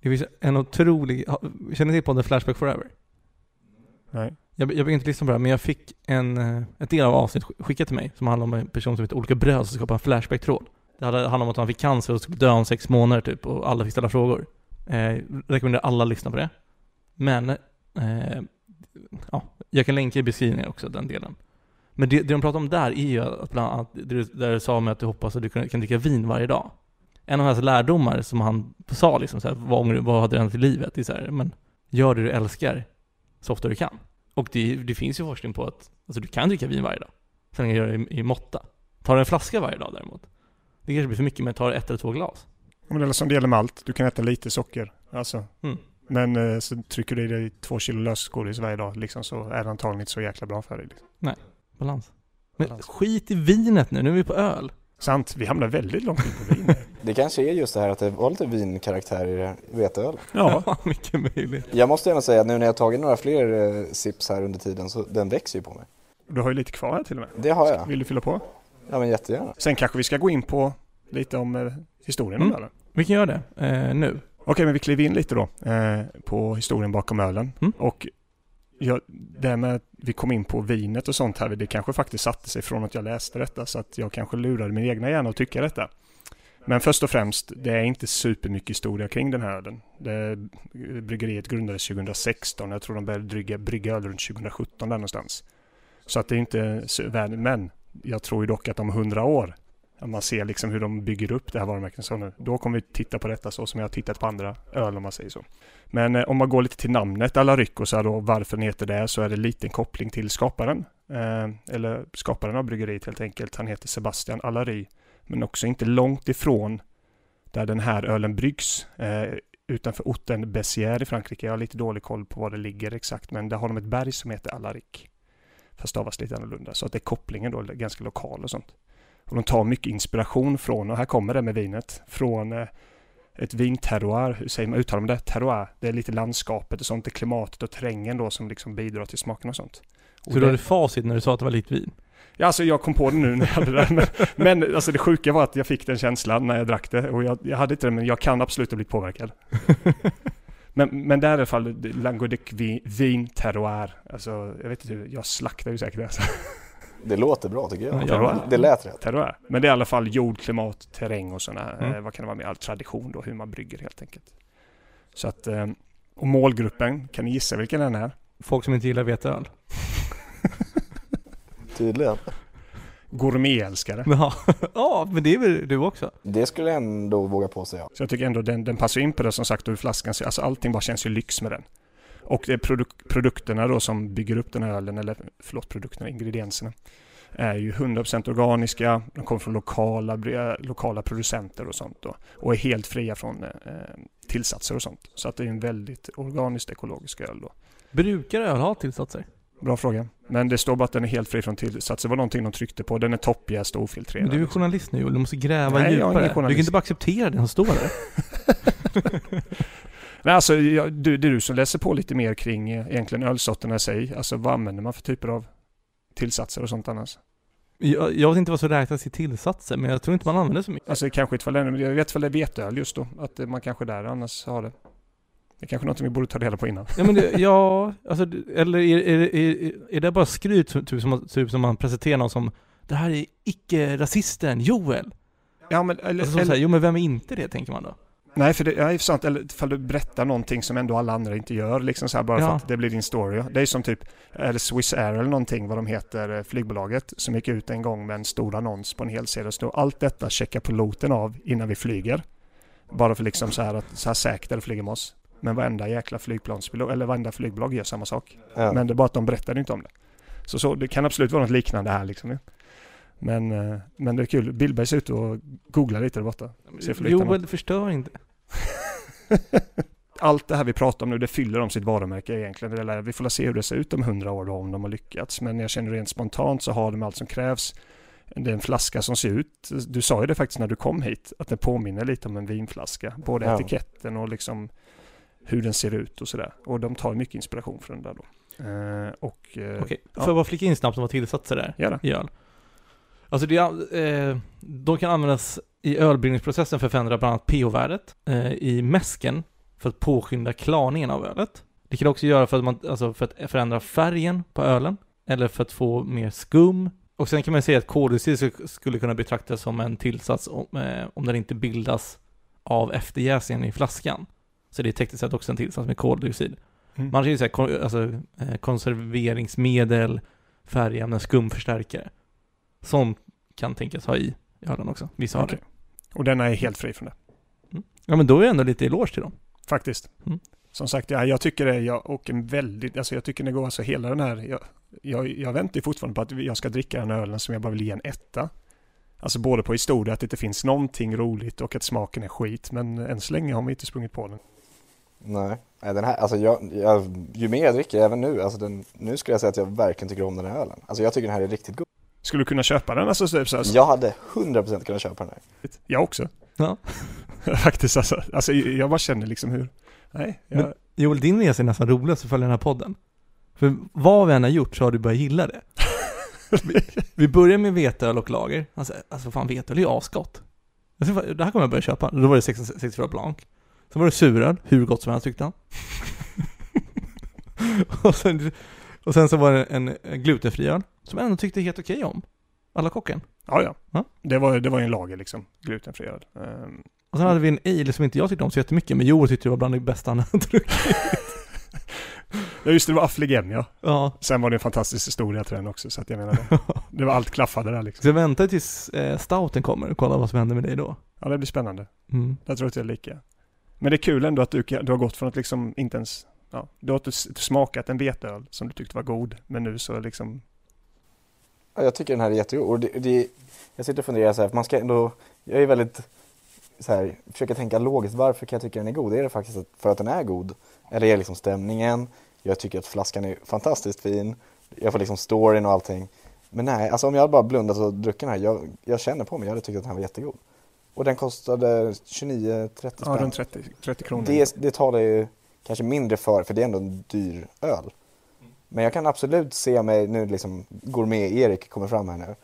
Det finns en otrolig, känner ni till podden Flashback Forever? Nej. Jag, jag brukar inte lyssna på det här, men jag fick en, eh, ett del av avsnitt skickat till mig som handlar om en person som heter Olika Bröd som skapar en Flashback-tråd. Det handlar handlade om att han fick cancer och skulle dö om sex månader typ och alla fick ställa frågor. Eh, rekommenderar alla att lyssna på det. Men, eh, ja, jag kan länka i beskrivningen också, den delen. Men det, det de pratar om där är ju att bland annat, det du- där du sa med att du hoppas att du kan, kan dricka vin varje dag. En av hans lärdomar som han sa liksom så här, vad, ångrar vad hade du hänt i livet? Det är så här, men gör det du älskar så ofta du kan. Och det, det finns ju forskning på att alltså, du kan dricka vin varje dag. Så länge du gör det i, i måtta. Tar du en flaska varje dag däremot, det kanske blir för mycket, men tar ett eller två glas. Men det är som det gäller med allt. Du kan äta lite socker. Alltså. Mm. Men eh, så trycker du i dig två kilo lösgodis varje dag liksom, så är det antagligen inte så jäkla bra för dig. Liksom. Balans. Men Balans. skit i vinet nu, nu är vi på öl. Sant, vi hamnar väldigt långt in på vin. Det kanske är just det här att det var lite vinkaraktär i det- i veteöl. ja, mycket möjligt. Jag måste gärna säga att nu när jag har tagit några fler eh, sips här under tiden så den växer ju på mig. du har ju lite kvar här till och med. Det har jag. Vill du fylla på? Ja men jättegärna. Sen kanske vi ska gå in på lite om eh, historien om Mm. ölen. Vi kan göra det, eh, nu. Okej, men vi kliver in lite då eh, på historien bakom ölen. Mm. Och ja, det här med att vi kom in på vinet och sånt här, det kanske faktiskt satte sig från att jag läste detta så att jag kanske lurade min egna hjärna att tycka detta. Men först och främst, det är inte supermycket historia kring den här ölen. Det, bryggeriet grundades 2016, jag tror de började brygga, brygga öl runt 2017 där någonstans. Så att det är inte så världen, men jag tror ju dock att om 100 år, om man ser liksom hur de bygger upp det här varumärket, så nu, då kommer vi titta på detta så som jag har tittat på andra öl om man säger så. Men eh, om man går lite till namnet Alarico, så här då, varför den heter det, så är det lite koppling till skaparen. Eh, eller skaparen av bryggeriet helt enkelt. Han heter Sebastian Alari. Men också inte långt ifrån där den här ölen bryggs. Eh, utanför orten Béziers i Frankrike. Jag har lite dålig koll på var det ligger exakt, men där har de ett berg som heter Alaric. Fast stavas lite annorlunda. Så att det är kopplingen då, ganska lokal och sånt. Och de tar mycket inspiration från, och här kommer det med vinet, från eh, ett vinterroir, hur säger man, uttalar man det? Terroir. Det är lite landskapet och sånt, det är klimatet och terrängen då som liksom bidrar till smaken och sånt. Och Så du det- hade facit när du sa att det var lite vin? Ja, alltså jag kom på det nu när jag hade det. Men, men alltså det sjuka var att jag fick den känslan när jag drack det. Och jag, jag hade inte det, men jag kan absolut ha blivit påverkad. Men, men det är i alla fall Languedic vin, vin terroir. Alltså, jag vet inte hur, jag slaktar ju säkert det. Alltså. Det låter bra tycker jag. Ja. Det lät rätt. Terroir. Men det är i alla fall jord, klimat, terräng och sådana, Mm. eh, vad kan det vara med, all tradition då, hur man brygger helt enkelt. Så att, eh, och målgruppen, kan ni gissa vilken den är? Folk som inte gillar veteöl? Tydligen. Gourmetälskare. Ja, ja, men det är väl du också? Det skulle jag ändå våga påstå ja. Så jag tycker ändå den, den passar in på det som sagt och hur flaskan ser, alltså allting bara känns ju lyx med den. Och det är produk- produkterna då som bygger upp den här ölen, eller förlåt produkterna, ingredienserna, är ju 100% organiska, de kommer från lokala, lokala producenter och sånt då. Och är helt fria från eh, tillsatser och sånt. Så att det är en väldigt organiskt ekologisk öl då. Brukar öl ha tillsatser? Bra fråga. Men det står bara att den är helt fri från tillsatser. Det var någonting de tryckte på. Den är toppjäst och ofiltrerad. Men du är journalist nu Joel, du måste gräva Nej, jag är djupare. Du kan inte bara acceptera det som står där. Nej, alltså, jag, du, det är du som läser på lite mer kring eh, egentligen ölsorterna i sig. Alltså vad använder man för typer av tillsatser och sånt annars? Jag, jag vet inte vad som räknas i tillsatser, men jag tror inte man använder så mycket. Alltså kanske ifall det, är- jag vet ifall det är veteöl just då. Att eh, man kanske där annars har det. Det är kanske något vi borde ta reda på innan. Ja, men det, ja, alltså, eller är, är, är, är det bara skryt typ som, typ som man presenterar någon som Det här är icke-rasisten Joel. Ja men eller, Alltså, så eller, här, jo men vem är inte det, tänker man då? nej för det ja, är sant. Eller ifall du berättar någonting som ändå alla andra inte gör. Liksom så här, bara för Ja. att det blir din story. Det är som typ, eller Swiss Air eller någonting vad de heter, eh, flygbolaget. Som gick ut en gång med en stor annons på en hel. Det stod allt detta checkar piloten av innan vi flyger. Bara för liksom så här att så här säkert är det flyger med oss. Men varenda jäkla flygplanspilot, eller varenda flygbolag gör samma sak. Ja. Men det är bara att de berättade inte om det. Så, så det kan absolut vara något liknande här liksom. Men, eh, men det är kul. Billberg ser ut att googla lite där borta. Joel, förstör inte. Allt det här vi pratar om nu, det fyller de sitt varumärke egentligen. Vi får se hur det ser ut om hundra år då, om de har lyckats. Men jag känner rent spontant så har de allt som krävs. Det är en flaska som ser ut, du sa ju det faktiskt när du kom hit, att det påminner lite om en vinflaska. Både Ja. etiketten och liksom hur den ser ut och sådär. Och de tar mycket inspiration från den där då. Eh, och... Eh, Okej, ja. får jag bara flika in snabbt om vad tillsatser är Gärna. i öl? Alltså det eh, de kan användas i ölbryggningsprocessen för att förändra bland annat pH-värdet, eh, i mäsken för att påskynda klarningen av ölet. Det kan också göra för att, man, alltså för att förändra färgen på ölen, eller för att få mer skum. Och sen kan man säga att koldioxid sk- skulle kunna betraktas som en tillsats om, eh, om den inte bildas av efterjäsningen i flaskan. Så det är tekniskt sett också en tillsats med koldioxid. Mm. Man kan ju säga kon- alltså, eh, konserveringsmedel, färgämnen, skumförstärkare. Sånt kan tänkas ha i ölen också. Vissa har det. Och denna är helt fri från det. Ja men då är jag ändå lite eloge till dem. Faktiskt. Mm. Som sagt, ja, jag tycker det, jag, och en väldigt, alltså jag tycker det går, alltså hela den här, jag, jag, jag väntar fortfarande på att jag ska dricka den ölen som jag bara vill ge en etta. Alltså både på historia, att det inte finns någonting roligt och att smaken är skit, men än så länge har man inte sprungit på den. Nej, Nej den här, alltså jag, jag, ju mer jag dricker, även nu, alltså den, nu skulle jag säga att jag verkligen tycker om den här ölen. Alltså jag tycker den här är riktigt god. Skulle du kunna köpa den? Alltså, så, så, så, Jag hade 100% kunnat köpa den här. Jag också. Ja. Faktiskt alltså, alltså. Jag bara känner liksom hur, nej, jag, Men- Joel, din resa är nästan roligast att följa den här podden. För vad vi än har gjort så har du börjat gilla det. Vi, vi börjar med veteöl och lager. Alltså, alltså fan veteöl är ju asgott. Det här kommer jag börja köpa. Då var det 64 Blanc. Sen var det suröl, hur gott som helst tyckte han. och, sen, och sen så var det en en glutenfri öl, som jag ändå tyckte helt okej om. Alla kocken. ja, ja. Ja. Det var, det var ju en lager liksom, glutenfri öl. Ehm, Och sen hade vi en ale som inte jag tyckte om så jättemycket, men Joel tyckte det var bland det bästa han hade druckit. Ja just det, det var Affligem ja. Ja. Sen var det en fantastisk historia till den också, så att jag menar det. Det var allt klaffade där liksom. Så jag väntar tills eh, stouten kommer och kollar vad som händer med dig då. Ja, det blir spännande. Mm. Jag tror att det är lika. Men det är kul ändå att du, du har gått från att liksom inte ens, ja, du har inte smakat en veteöl som du tyckte var god, men nu så liksom, Ja, jag tycker den här är jättegod. Och det, det, jag sitter och funderar så här, för man ska ändå, jag är väldigt så här, försöker tänka logiskt, varför kan jag tycka den är god? Är det faktiskt för att den är god? Eller är det liksom stämningen? Jag tycker att flaskan är fantastiskt fin. Jag får liksom storyn och allting. Men nej, alltså om jag hade bara blundat och druckit den här, jag, jag känner på mig, jag hade tyckt att den här var jättegod. Och den kostade 29-30 ja, spänn. runt 30, 30 kronor. Det, det tar det ju kanske mindre för, för det är ändå en dyr öl. Men jag kan absolut se mig, nu liksom gourmet-Erik kommer fram här nu,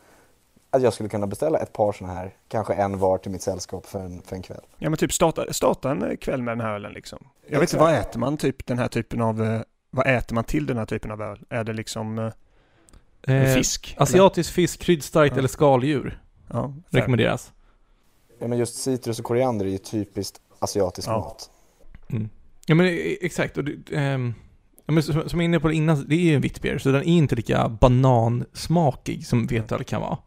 att jag skulle kunna beställa ett par sådana här, kanske en var till mitt sällskap för en, för en kväll. Ja men typ starta, starta en kväll med den här ölen liksom. Jag vet inte, Exakt. vad äter man typ den här typen av, eh, vad äter man till den här typen av öl? Är det liksom eh, Eh, fisk? asiatisk fisk, kryddstarkt Ja. eller skaldjur? Ja, fair. rekommenderas. Ja men just citrus och koriander är ju typiskt asiatisk Ja. mat. Mm. Ja men eh, exakt, och det, ehm, ja, men som som jag inne på det innan, det är ju en witbier, så den är inte lika banansmakig som veteöl kan vara.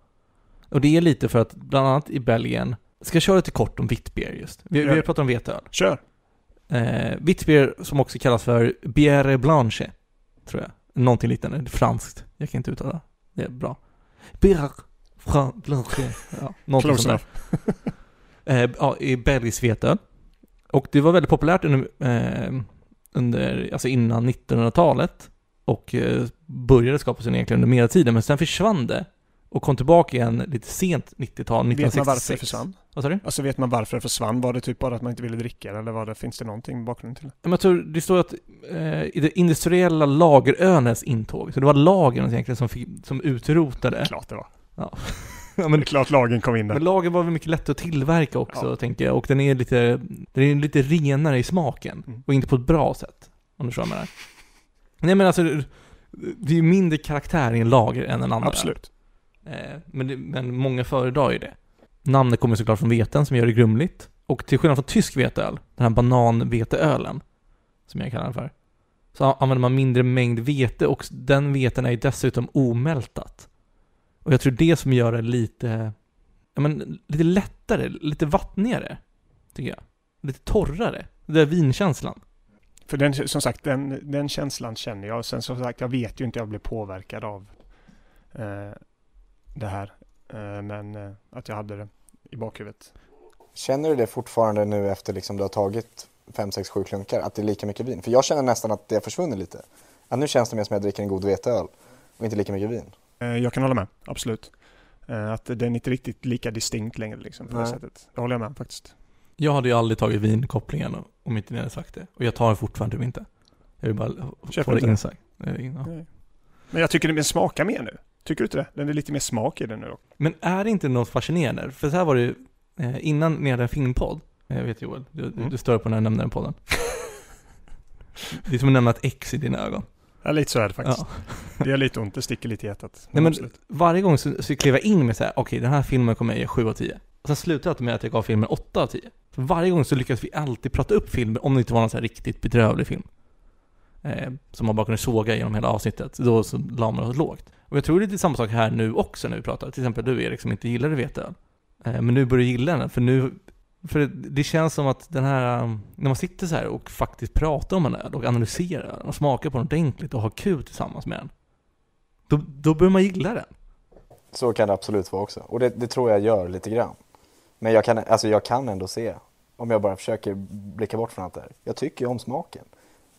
Och det är lite för att, bland annat i Belgien, ska jag köra lite kort om witbier just? Vi, vi har pratat om veteöl. Kör! Eh, witbier som också kallas för bière blanche, tror jag. Någonting liknande, franskt. Jag kan inte uttala det. är bra. Bière blanche. Ja, någonting sånt där. Eh, ja, i belgisk veteöl. Och det var väldigt populärt under, eh, under, alltså innan 1900-talet och eh, började skapas egentligen under medeltiden, men sen försvann det och kom tillbaka igen lite sent 90-tal, Vet man 1966. varför det försvann? Vad sa du? Alltså vet man varför det försvann? Var det typ bara att man inte ville dricka eller var det, finns det någonting i bakgrunden till det? Men jag tror det står att eh, i det industriella lagerölens intåg, så det var lagren egentligen som, fick, som utrotade. Klart det var. Ja, Det är men, klart lagen kom in där. men lager var väl mycket lättare att tillverka också, Ja. tänker jag. Och den är lite, den är lite renare i smaken. Mm. Och inte på ett bra sätt. Om du förstår vad jag menar. Nej men alltså, det är ju mindre karaktär i en lager än en annan. Absolut. Eh, men, det, men många föredrar ju det. Namnet kommer såklart från veten som gör det grumligt. Och till skillnad från tysk veteöl, den här bananveteölen, som jag kallar den för, så använder man mindre mängd vete och den veten är ju dessutom omältat. Och jag tror det som gör det lite, ja men lite lättare, lite vattnigare, tycker jag. Lite torrare. Det där vinkänslan. För den, som sagt, den, den känslan känner jag. Sen som sagt, jag vet ju inte, jag blev påverkad av eh, det här. Eh, men eh, att jag hade det i bakhuvudet. Känner du det fortfarande nu efter liksom du har tagit 5, 6, 7 klunkar, att det är lika mycket vin? För jag känner nästan att det har försvunnit lite. Att nu känns det mer som att jag dricker en god veteöl och inte lika mycket vin. Eh, jag kan hålla med, absolut. Eh, att den är inte riktigt lika distinkt längre liksom, på det Nej. sättet. Det håller jag med faktiskt. Jag hade ju aldrig tagit vinkopplingen om inte ni hade sagt det. Och jag tar det fortfarande inte. Jag vill bara Köper få det inte det. insagt. Ja. Men jag tycker den smakar mer nu. Tycker du inte det? Den är lite mer smak i den nu. Men är det inte något fascinerande? För så här var det ju, eh, innan ni hade en filmpodd, jag vet Joel, du, Mm. du stör på när jag nämner den podden. det är som att nämna ett X i dina ögon. Ja, lite så är det faktiskt. Ja. Det gör lite ont, det sticker lite i hjärtat. Nej, men absolut. varje gång så, så klev jag in med så här: okej den här filmen kommer jag ge 7 av 10. Och sen slutade det med att jag gav filmen 8 av 10. För varje gång så lyckades vi alltid prata upp filmen om det inte var någon så här riktigt bedrövlig film. Eh, som man bara kunde såga genom hela avsnittet. Då så la man det lågt. Och jag tror det är lite samma sak här nu också när vi pratar. Till exempel du Erik som inte gillade veteöl. Eh, men nu börjar du gilla den, för nu för det, det känns som att den här, um, när man sitter så här och faktiskt pratar om en öl och analyserar den och smakar på den ordentligt och har kul tillsammans med den. Då, då börjar man gilla den. Så kan det absolut vara också. Och det, det tror jag gör lite grann. Men jag kan, alltså jag kan ändå se, om jag bara försöker blicka bort från allt det här. Jag tycker ju om smaken.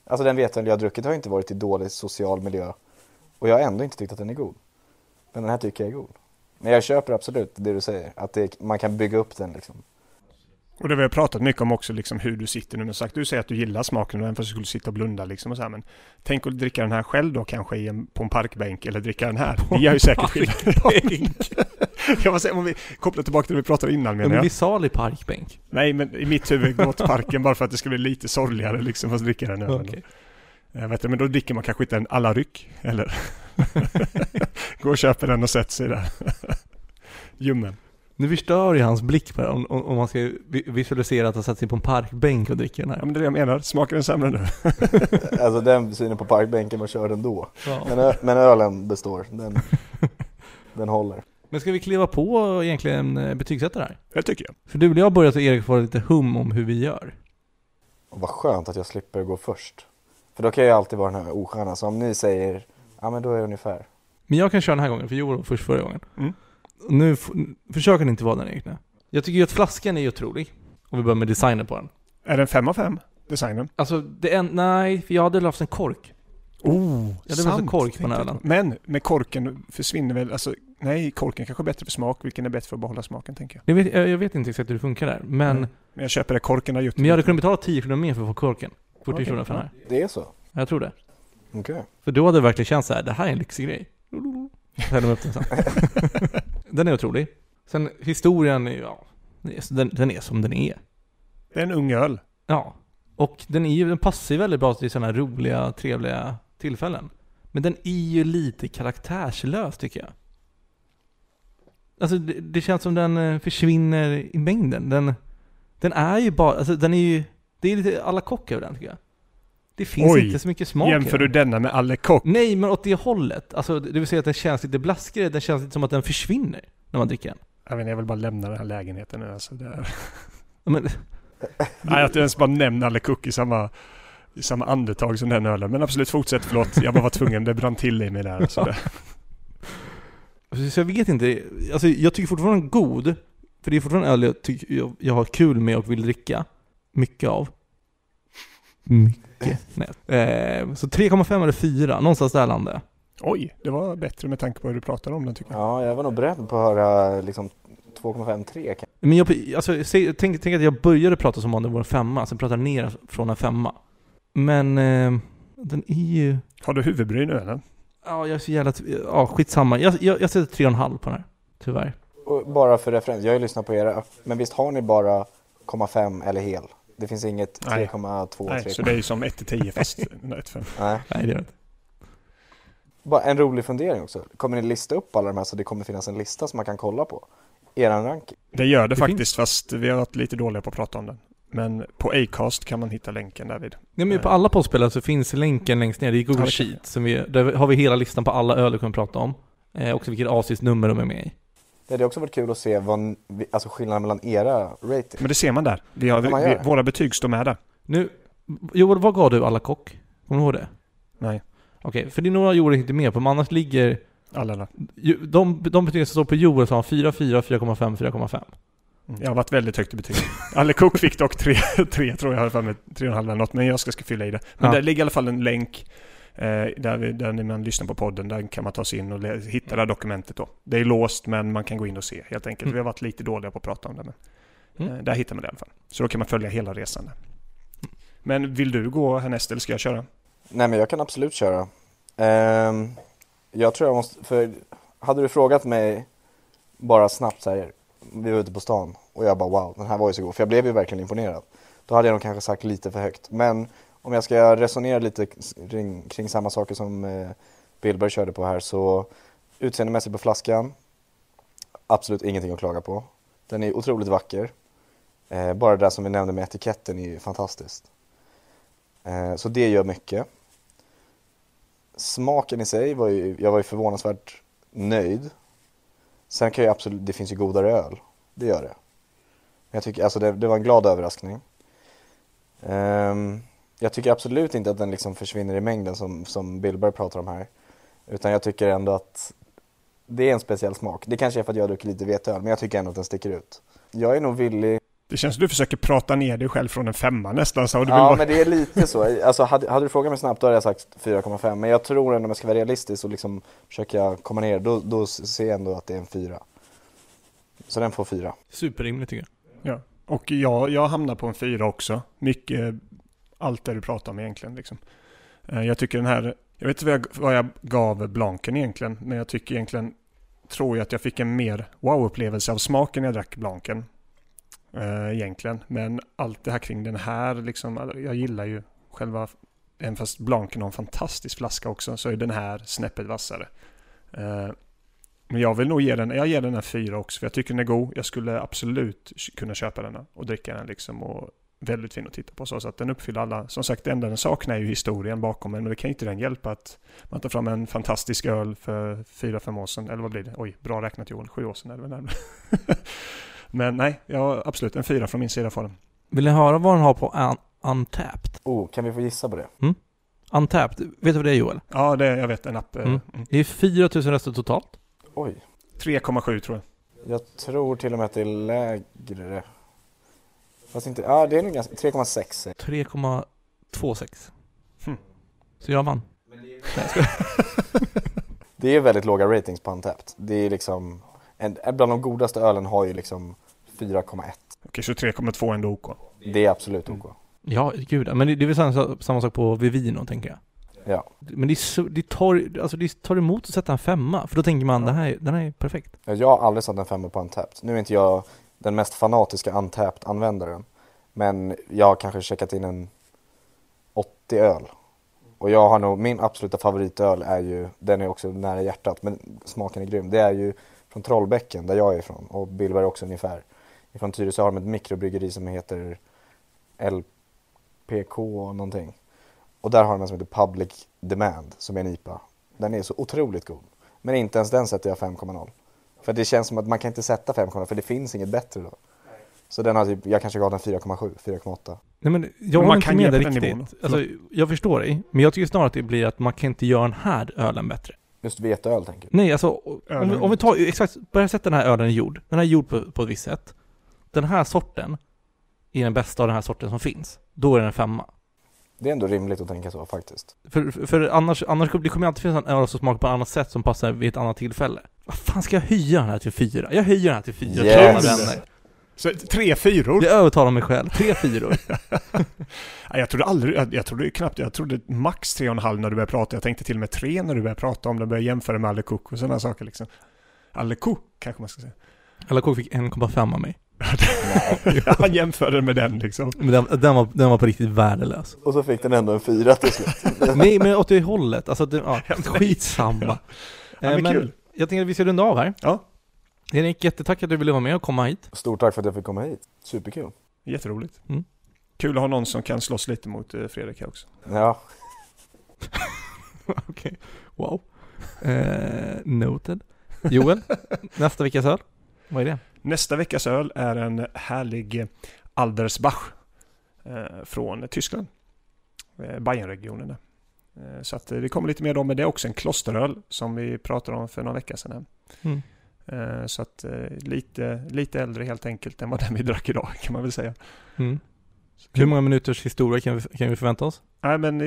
Alltså den veteöl jag har druckit har inte varit i dålig social miljö. Och jag har ändå inte tyckt att den är god. Men den här tycker jag är god. Men jag köper absolut det du säger, att det, man kan bygga upp den liksom. Och det vi har pratat mycket om också, liksom hur du sitter nu. Men sagt, du säger att du gillar smaken, även fast du skulle sitta och blunda liksom och så här. Men tänk att dricka den här själv då kanske i en, på en parkbänk eller dricka den här. Det gör ju säkert skillnad. jag var säga, om vi kopplar tillbaka till det vi pratade innan Ja, menar men jag. vi sa i parkbänk. Nej, men i mitt huvud gå till parken bara för att det ska bli lite sorgligare liksom att dricka den ölen. Okej. Jag vet inte, men då dricker man kanske inte en alla ryck, eller? Gå och köper den och sätter sig där. Ljummen. Nu förstör ju hans blick på det, om, om man ska vi- visualisera att han sätter sig på en parkbänk och dricker den Ja, här. men det är det jag menar. Smakar den sämre nu? Alltså den synen på parkbänken, man kör den då. Ja. Men, men ölen består, den, den håller. Men ska vi kliva på och egentligen eh, betygsätta det här? Det tycker jag. För du och jag börjat och Erik får lite hum om hur vi gör. Och vad skönt att jag slipper gå först. För då kan jag alltid vara den här osköna, så om ni säger, ja men då är det ungefär. Men jag kan köra den här gången, för Joel var först förra gången. Mm. Nu, försöker ni inte vara den nu. Jag tycker ju att flaskan är otrolig. Om vi börjar med designen på den. Är den fem av fem? Designen? Alltså, det är en, nej, för jag hade haft en kork. Oh, Ja, det var så kork på den ölen. Men med korken försvinner väl, alltså nej, korken kanske är bättre för smak. Vilken är bättre för att behålla smaken tänker jag. Jag vet, jag, jag vet inte exakt hur det funkar där, men, Mm. Men jag köper det, korken har gjort men jag hade kunnat betala 10 kronor mer för att få korken. 40 Okej, kronor för den här. Det är så? Jag tror det. Okej. För då hade det verkligen känts så här, det här är en lyxig grej. Häller upp den sen. den är otrolig. Sen historien, är ju, ja, den, den är som den är. Det är en ung öl. Ja. Och den, är ju, den passar ju väldigt bra till sådana här roliga, trevliga tillfällen. Men den är ju lite karaktärslös tycker jag. Alltså det, det känns som den eh, försvinner i mängden. Den, den är ju bara, alltså den är ju, det är lite alla kock över den tycker jag. Det finns Oj, inte så mycket smak i Jämför den. du denna med Alle Kock? Nej, men åt det hållet. Alltså det vill säga att den känns lite blaskigare, den känns lite som att den försvinner när man dricker den. Jag vet inte, jag vill bara lämna den här lägenheten nu alltså. Det Men, Nej, att jag ens bara nämner Alle Cook i samma, i samma andetag som den ölen. Men absolut, fortsätt. Förlåt, jag bara var tvungen. Det brann till i mig där. Så det. Så jag vet inte, alltså jag tycker fortfarande den god. För det är fortfarande öl jag, tycker, jag, jag har kul med och vill dricka. Mycket av. mycket. Nej. Eh, så 3,5 eller 4, någonstans där landade jag. Oj, det var bättre med tanke på hur du pratar om den tycker jag. Ja, jag var nog beredd på att höra liksom 2,53 kan- Men jag, alltså, säg- tänk, tänk att jag började prata som om det var en femma, sen pratade jag ner från en femma. Men eh, den är ju... Har du huvudbryn i ölen? Ja, jag är så jävla... Ja, skitsamma. Jag, jag, jag sätter 3,5 på den här. Tyvärr. Och bara för referens, jag har ju lyssnat på era, men visst har ni bara 0,5 eller hel? Det finns inget Nej. 3,2, Nej, 3, så det är ju som 1-10 fast 1-5. Nej. Nej, det är inte. Bara en rolig fundering också. Kommer ni lista upp alla de här så det kommer finnas en lista som man kan kolla på? Eran ranking? Det gör det, Det faktiskt, finns. fast vi har varit lite dåliga på att prata om den. Men på Acast kan man hitta länken därvid. Nej, men på alla poddspelare så finns länken längst ner. Det är Google Ja, Sheet. Som vi, där har vi hela listan på alla öl vi kommer prata om. Eh, också vilket avsnittsnummer de är med i. Det hade också varit kul att se vad, alltså skillnaden mellan era rating. Men det ser man där. Vi har, vi, gör. våra betyg står med där. Nu, Joel, vad gav du alla kock? Kommer du ihåg det? Nej, Okej, för det är några Joel inte med på, men annars ligger... alla De, de betygen som står på Joel som har 4, 4, 4,5, 4,5. Mm, Jag har varit väldigt högt i betyg. Alle Cook fick dock 3, 3 tror jag, har för mig 3,5 eller något, men jag ska, ska fylla i det. Men Ja. där ligger i alla fall en länk där, vi, där när man lyssnar på podden, där kan man ta sig in och hitta det här dokumentet då. Det är låst, men man kan gå in och se helt enkelt. Mm. Vi har varit lite dåliga på att prata om det, men Mm. eh, där hittar man det i alla fall. Så då kan man följa hela resan där. Men vill du gå härnäst eller ska jag köra? Nej men jag kan absolut köra. Ehm, jag tror jag måste, för hade du frågat mig bara snabbt så här, vi var ute på stan och jag bara wow, den här var ju så god, för jag blev ju verkligen imponerad. Då hade jag nog kanske sagt lite för högt. Men om jag ska resonera lite kring, kring samma saker som eh, Billberg körde på här så utseendemässigt på flaskan, absolut ingenting att klaga på. Den är otroligt vacker. Eh, bara det där som vi nämnde med etiketten är ju fantastiskt. Eh, så det gör mycket. Smaken i sig var ju, jag var ju förvånansvärt nöjd. Sen kan jag absolut, det finns ju godare öl. Det gör det. Men jag tycker, alltså det, det var en glad överraskning. Ehm, jag tycker absolut inte att den liksom försvinner i mängden som, som Billberg pratar om här. Utan jag tycker ändå att det är en speciell smak. Det kanske är för att jag druckit lite veteöl, men jag tycker ändå att den sticker ut. Jag är nog villig Det känns som du försöker prata ner dig själv från en femma nästan. Så du vill Ja, bara... men det är lite så. Alltså, hade, hade du frågat mig snabbt då hade jag sagt 4,5. Men jag tror ändå om jag ska vara realistisk och liksom försöka komma ner, då, då ser jag ändå att det är en 4. Så den får 4. Superrimligt tycker jag. Ja. Och jag, jag hamnar på en fyra också. Mycket allt det du pratar om egentligen. Liksom. Eh, jag tycker den här, jag vet inte vad jag, vad jag gav Blanken egentligen, men jag tycker egentligen, tror jag att jag fick en mer wow-upplevelse av smaken när jag drack Blanken. Eh, egentligen, men allt det här kring den här, liksom, jag gillar ju själva, även fast Blanken har en fantastisk flaska också, så är den här snäppet vassare. Eh, men jag vill nog ge den, jag ger den en fyra också för jag tycker den är god. Jag skulle absolut kunna köpa den och dricka den liksom och väldigt fin att titta på så, att den uppfyller alla. Som sagt det enda den saknar är ju historien bakom den men det kan ju inte den hjälpa att man tar fram en fantastisk öl för fyra, fem år sedan. Eller vad blir det? Oj, bra räknat Joel. Sju år sedan är det väl närmare. Men nej, ja, absolut en fyra från min sida får den. Vill ni höra vad den har på un- Untapped? Oh, kan vi få gissa på det? Untapped, vet du vad det är Joel? Ja, det, jag vet en app. eh, Mm. mm. Det är 4000 röster totalt. Oj. 3,7 tror jag. Jag tror till och med att det är lägre. Fast inte, ja det är nog ganska, 3,6 säger 3,26. Hmm. Så jag vann. Nej, jag. Det är väldigt låga ratings på Untapped. Det är liksom, en, bland de godaste ölen har ju liksom 4,1. Okej, så 3,2 är ändå OK. Det är absolut OK. Ja, gud. Men det, det är väl samma, samma sak på Vivino, tänker jag. Ja. Men det, är så, det, tar, alltså det tar emot att sätta en femma, för då tänker man det här, den här är perfekt. Jag har aldrig satt en femma på Untapped. Nu är inte jag den mest fanatiska Untapped-användaren. Men jag har kanske checkat in en 80 öl. Och jag har nog, min absoluta favoritöl är ju, den är också nära hjärtat, men smaken är grym. Det är ju från Trollbäcken, där jag är ifrån. Och Billberg också ungefär. Ifrån Tyresö har de ett mikrobryggeri som heter LPK någonting. Och där har de en som heter Public Demand, som är en IPA. Den är så otroligt god. Men inte ens den sätter jag 5,0. För det känns som att man kan inte sätta 5,0 för det finns inget bättre då. Så den har typ, jag kanske gav den 4,7, 4,8. Nej men jag Men man inte kan med ge dig riktigt. nivån. Alltså, jag förstår dig, men jag tycker snarare att det blir att man kan inte göra den här ölen bättre. Just veteöl tänker du? Nej, alltså om vi, om vi tar exakt, börja sätta den här ölen i jord. Den här är gjord på, på ett visst sätt. Den här sorten är den bästa av den här sorten som finns. Då är den en femma. Det är ändå rimligt att tänka så faktiskt. För, för, för annars, annars kommer det kommer alltid finnas en öl som smakar på ett annat sätt som passar vid ett annat tillfälle. Vad fan ska jag höja den här till fyra? Jag höjer den här till fyra, Yes. till alla vänner. Så tre fyror? Jag övertalar mig själv. Tre fyror. Jag trodde aldrig, jag, jag trodde knappt, jag trodde max tre och en halv när du började prata. Jag tänkte till och med tre när du började prata om det, började jämföra med Allekok och sådana saker liksom. Alleko kanske man ska säga. Alla kok fick 1,5 av mig. Han jämförde med den liksom. Men den, den, var, den var på riktigt värdelös. Och så fick den ändå en fyra till slut. Nej men åt det hållet, alltså det, ja, skitsamma. Ja, Eh, men men kul. jag tänkte att vi ska runda av här. Ja. Erik, jättetack att du ville vara med och komma hit. Stort tack för att jag fick komma hit. Superkul. Jätteroligt. Mm. Kul att ha någon som kan slåss lite mot eh, Fredrik här också. Ja, Okej, wow. Eh, noted. Joel, nästa veckas öl, vad är det? Nästa veckas öl är en härlig Aldersbach eh, från Tyskland. Eh, Bayernregionen. Eh, så att det kommer lite mer då, men det är också en klosteröl som vi pratade om för några veckor sedan. Mm. Så att lite, lite äldre helt enkelt än vad den vi drack idag kan man väl säga. Mm. Hur många minuters historia kan vi, kan vi förvänta oss? Nej men,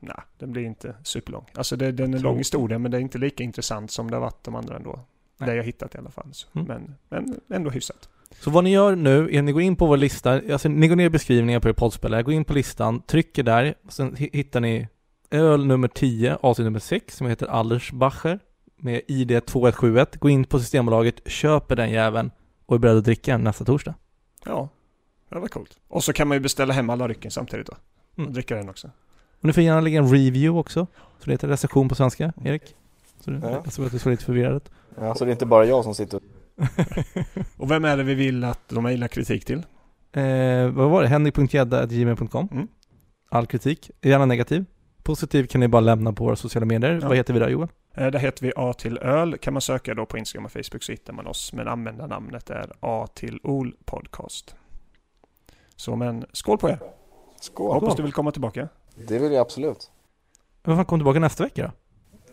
nej, den blir inte superlång. Alltså det, den är Tror- lång historia men det är inte lika intressant som det har varit de andra ändå. Nej. Det jag hittat i alla fall. Mm. Men, men ändå hyfsat. Så vad ni gör nu är att ni går in på vår lista, alltså ni går ner i beskrivningen på er poddspelare, går in på listan, trycker där, sen hi- hittar ni öl nummer 10, avsnitt nummer 6, som heter Allersbacher med ID 2171. Gå in på Systembolaget, köper den jäveln och är beredd att dricka den nästa torsdag. Ja, det var coolt. Och så kan man ju beställa hem alla rycken samtidigt då. Mm. Och dricka den också. Och ni får gärna lägga en review också, så det heter recension på svenska, Erik. Så det, Ja. Jag såg att du såg lite förvirrad ja, så det är inte bara jag som sitter och... Och vem är det vi vill att de mejlar kritik till? Eh, vad var det? henrik.gädda.gmail.com Mm. All kritik, gärna negativ. Positiv kan ni bara lämna på våra sociala medier. Ja. Vad heter vi där Johan? Eh, Där heter vi A till öl. Kan man söka då på Instagram och Facebook så hittar man oss. Men användarnamnet är A till OL podcast. Så men skål på er. Skål! Hoppas du vill komma tillbaka. Det vill jag absolut. Vad fan, kom tillbaka nästa vecka då?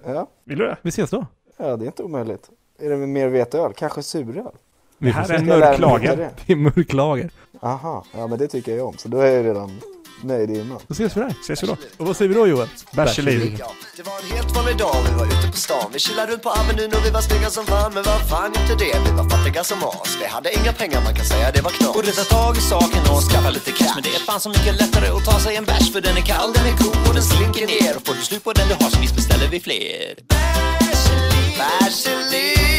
Ja, Vill du det? Vi ses då. ja det är inte omöjligt. Är det mer veteöl? Kanske suröl? Vi här är en mörklager. det? Det är mörklager. Aha, ja men det tycker jag om. Så då är jag redan nöjd innan. Då ses vi där. Ses vi då. Och vad säger vi då Joel? Bärs i livet. Ja, det var en helt vanlig dag, vi var ute på stan. Vi chillade runt på Avenyn och vi var snygga som fan Men vad fan inte det, vi var fattiga som as. Vi hade inga pengar, man kan säga. Det var knas Borde ta tag i saken och skaffa lite cash. Men det är fan så mycket lättare att ta sig en bärs För den är kall, den är god och den slinker ner. Och får du slut på den du har så visst beställer vi fler. Bärs i livet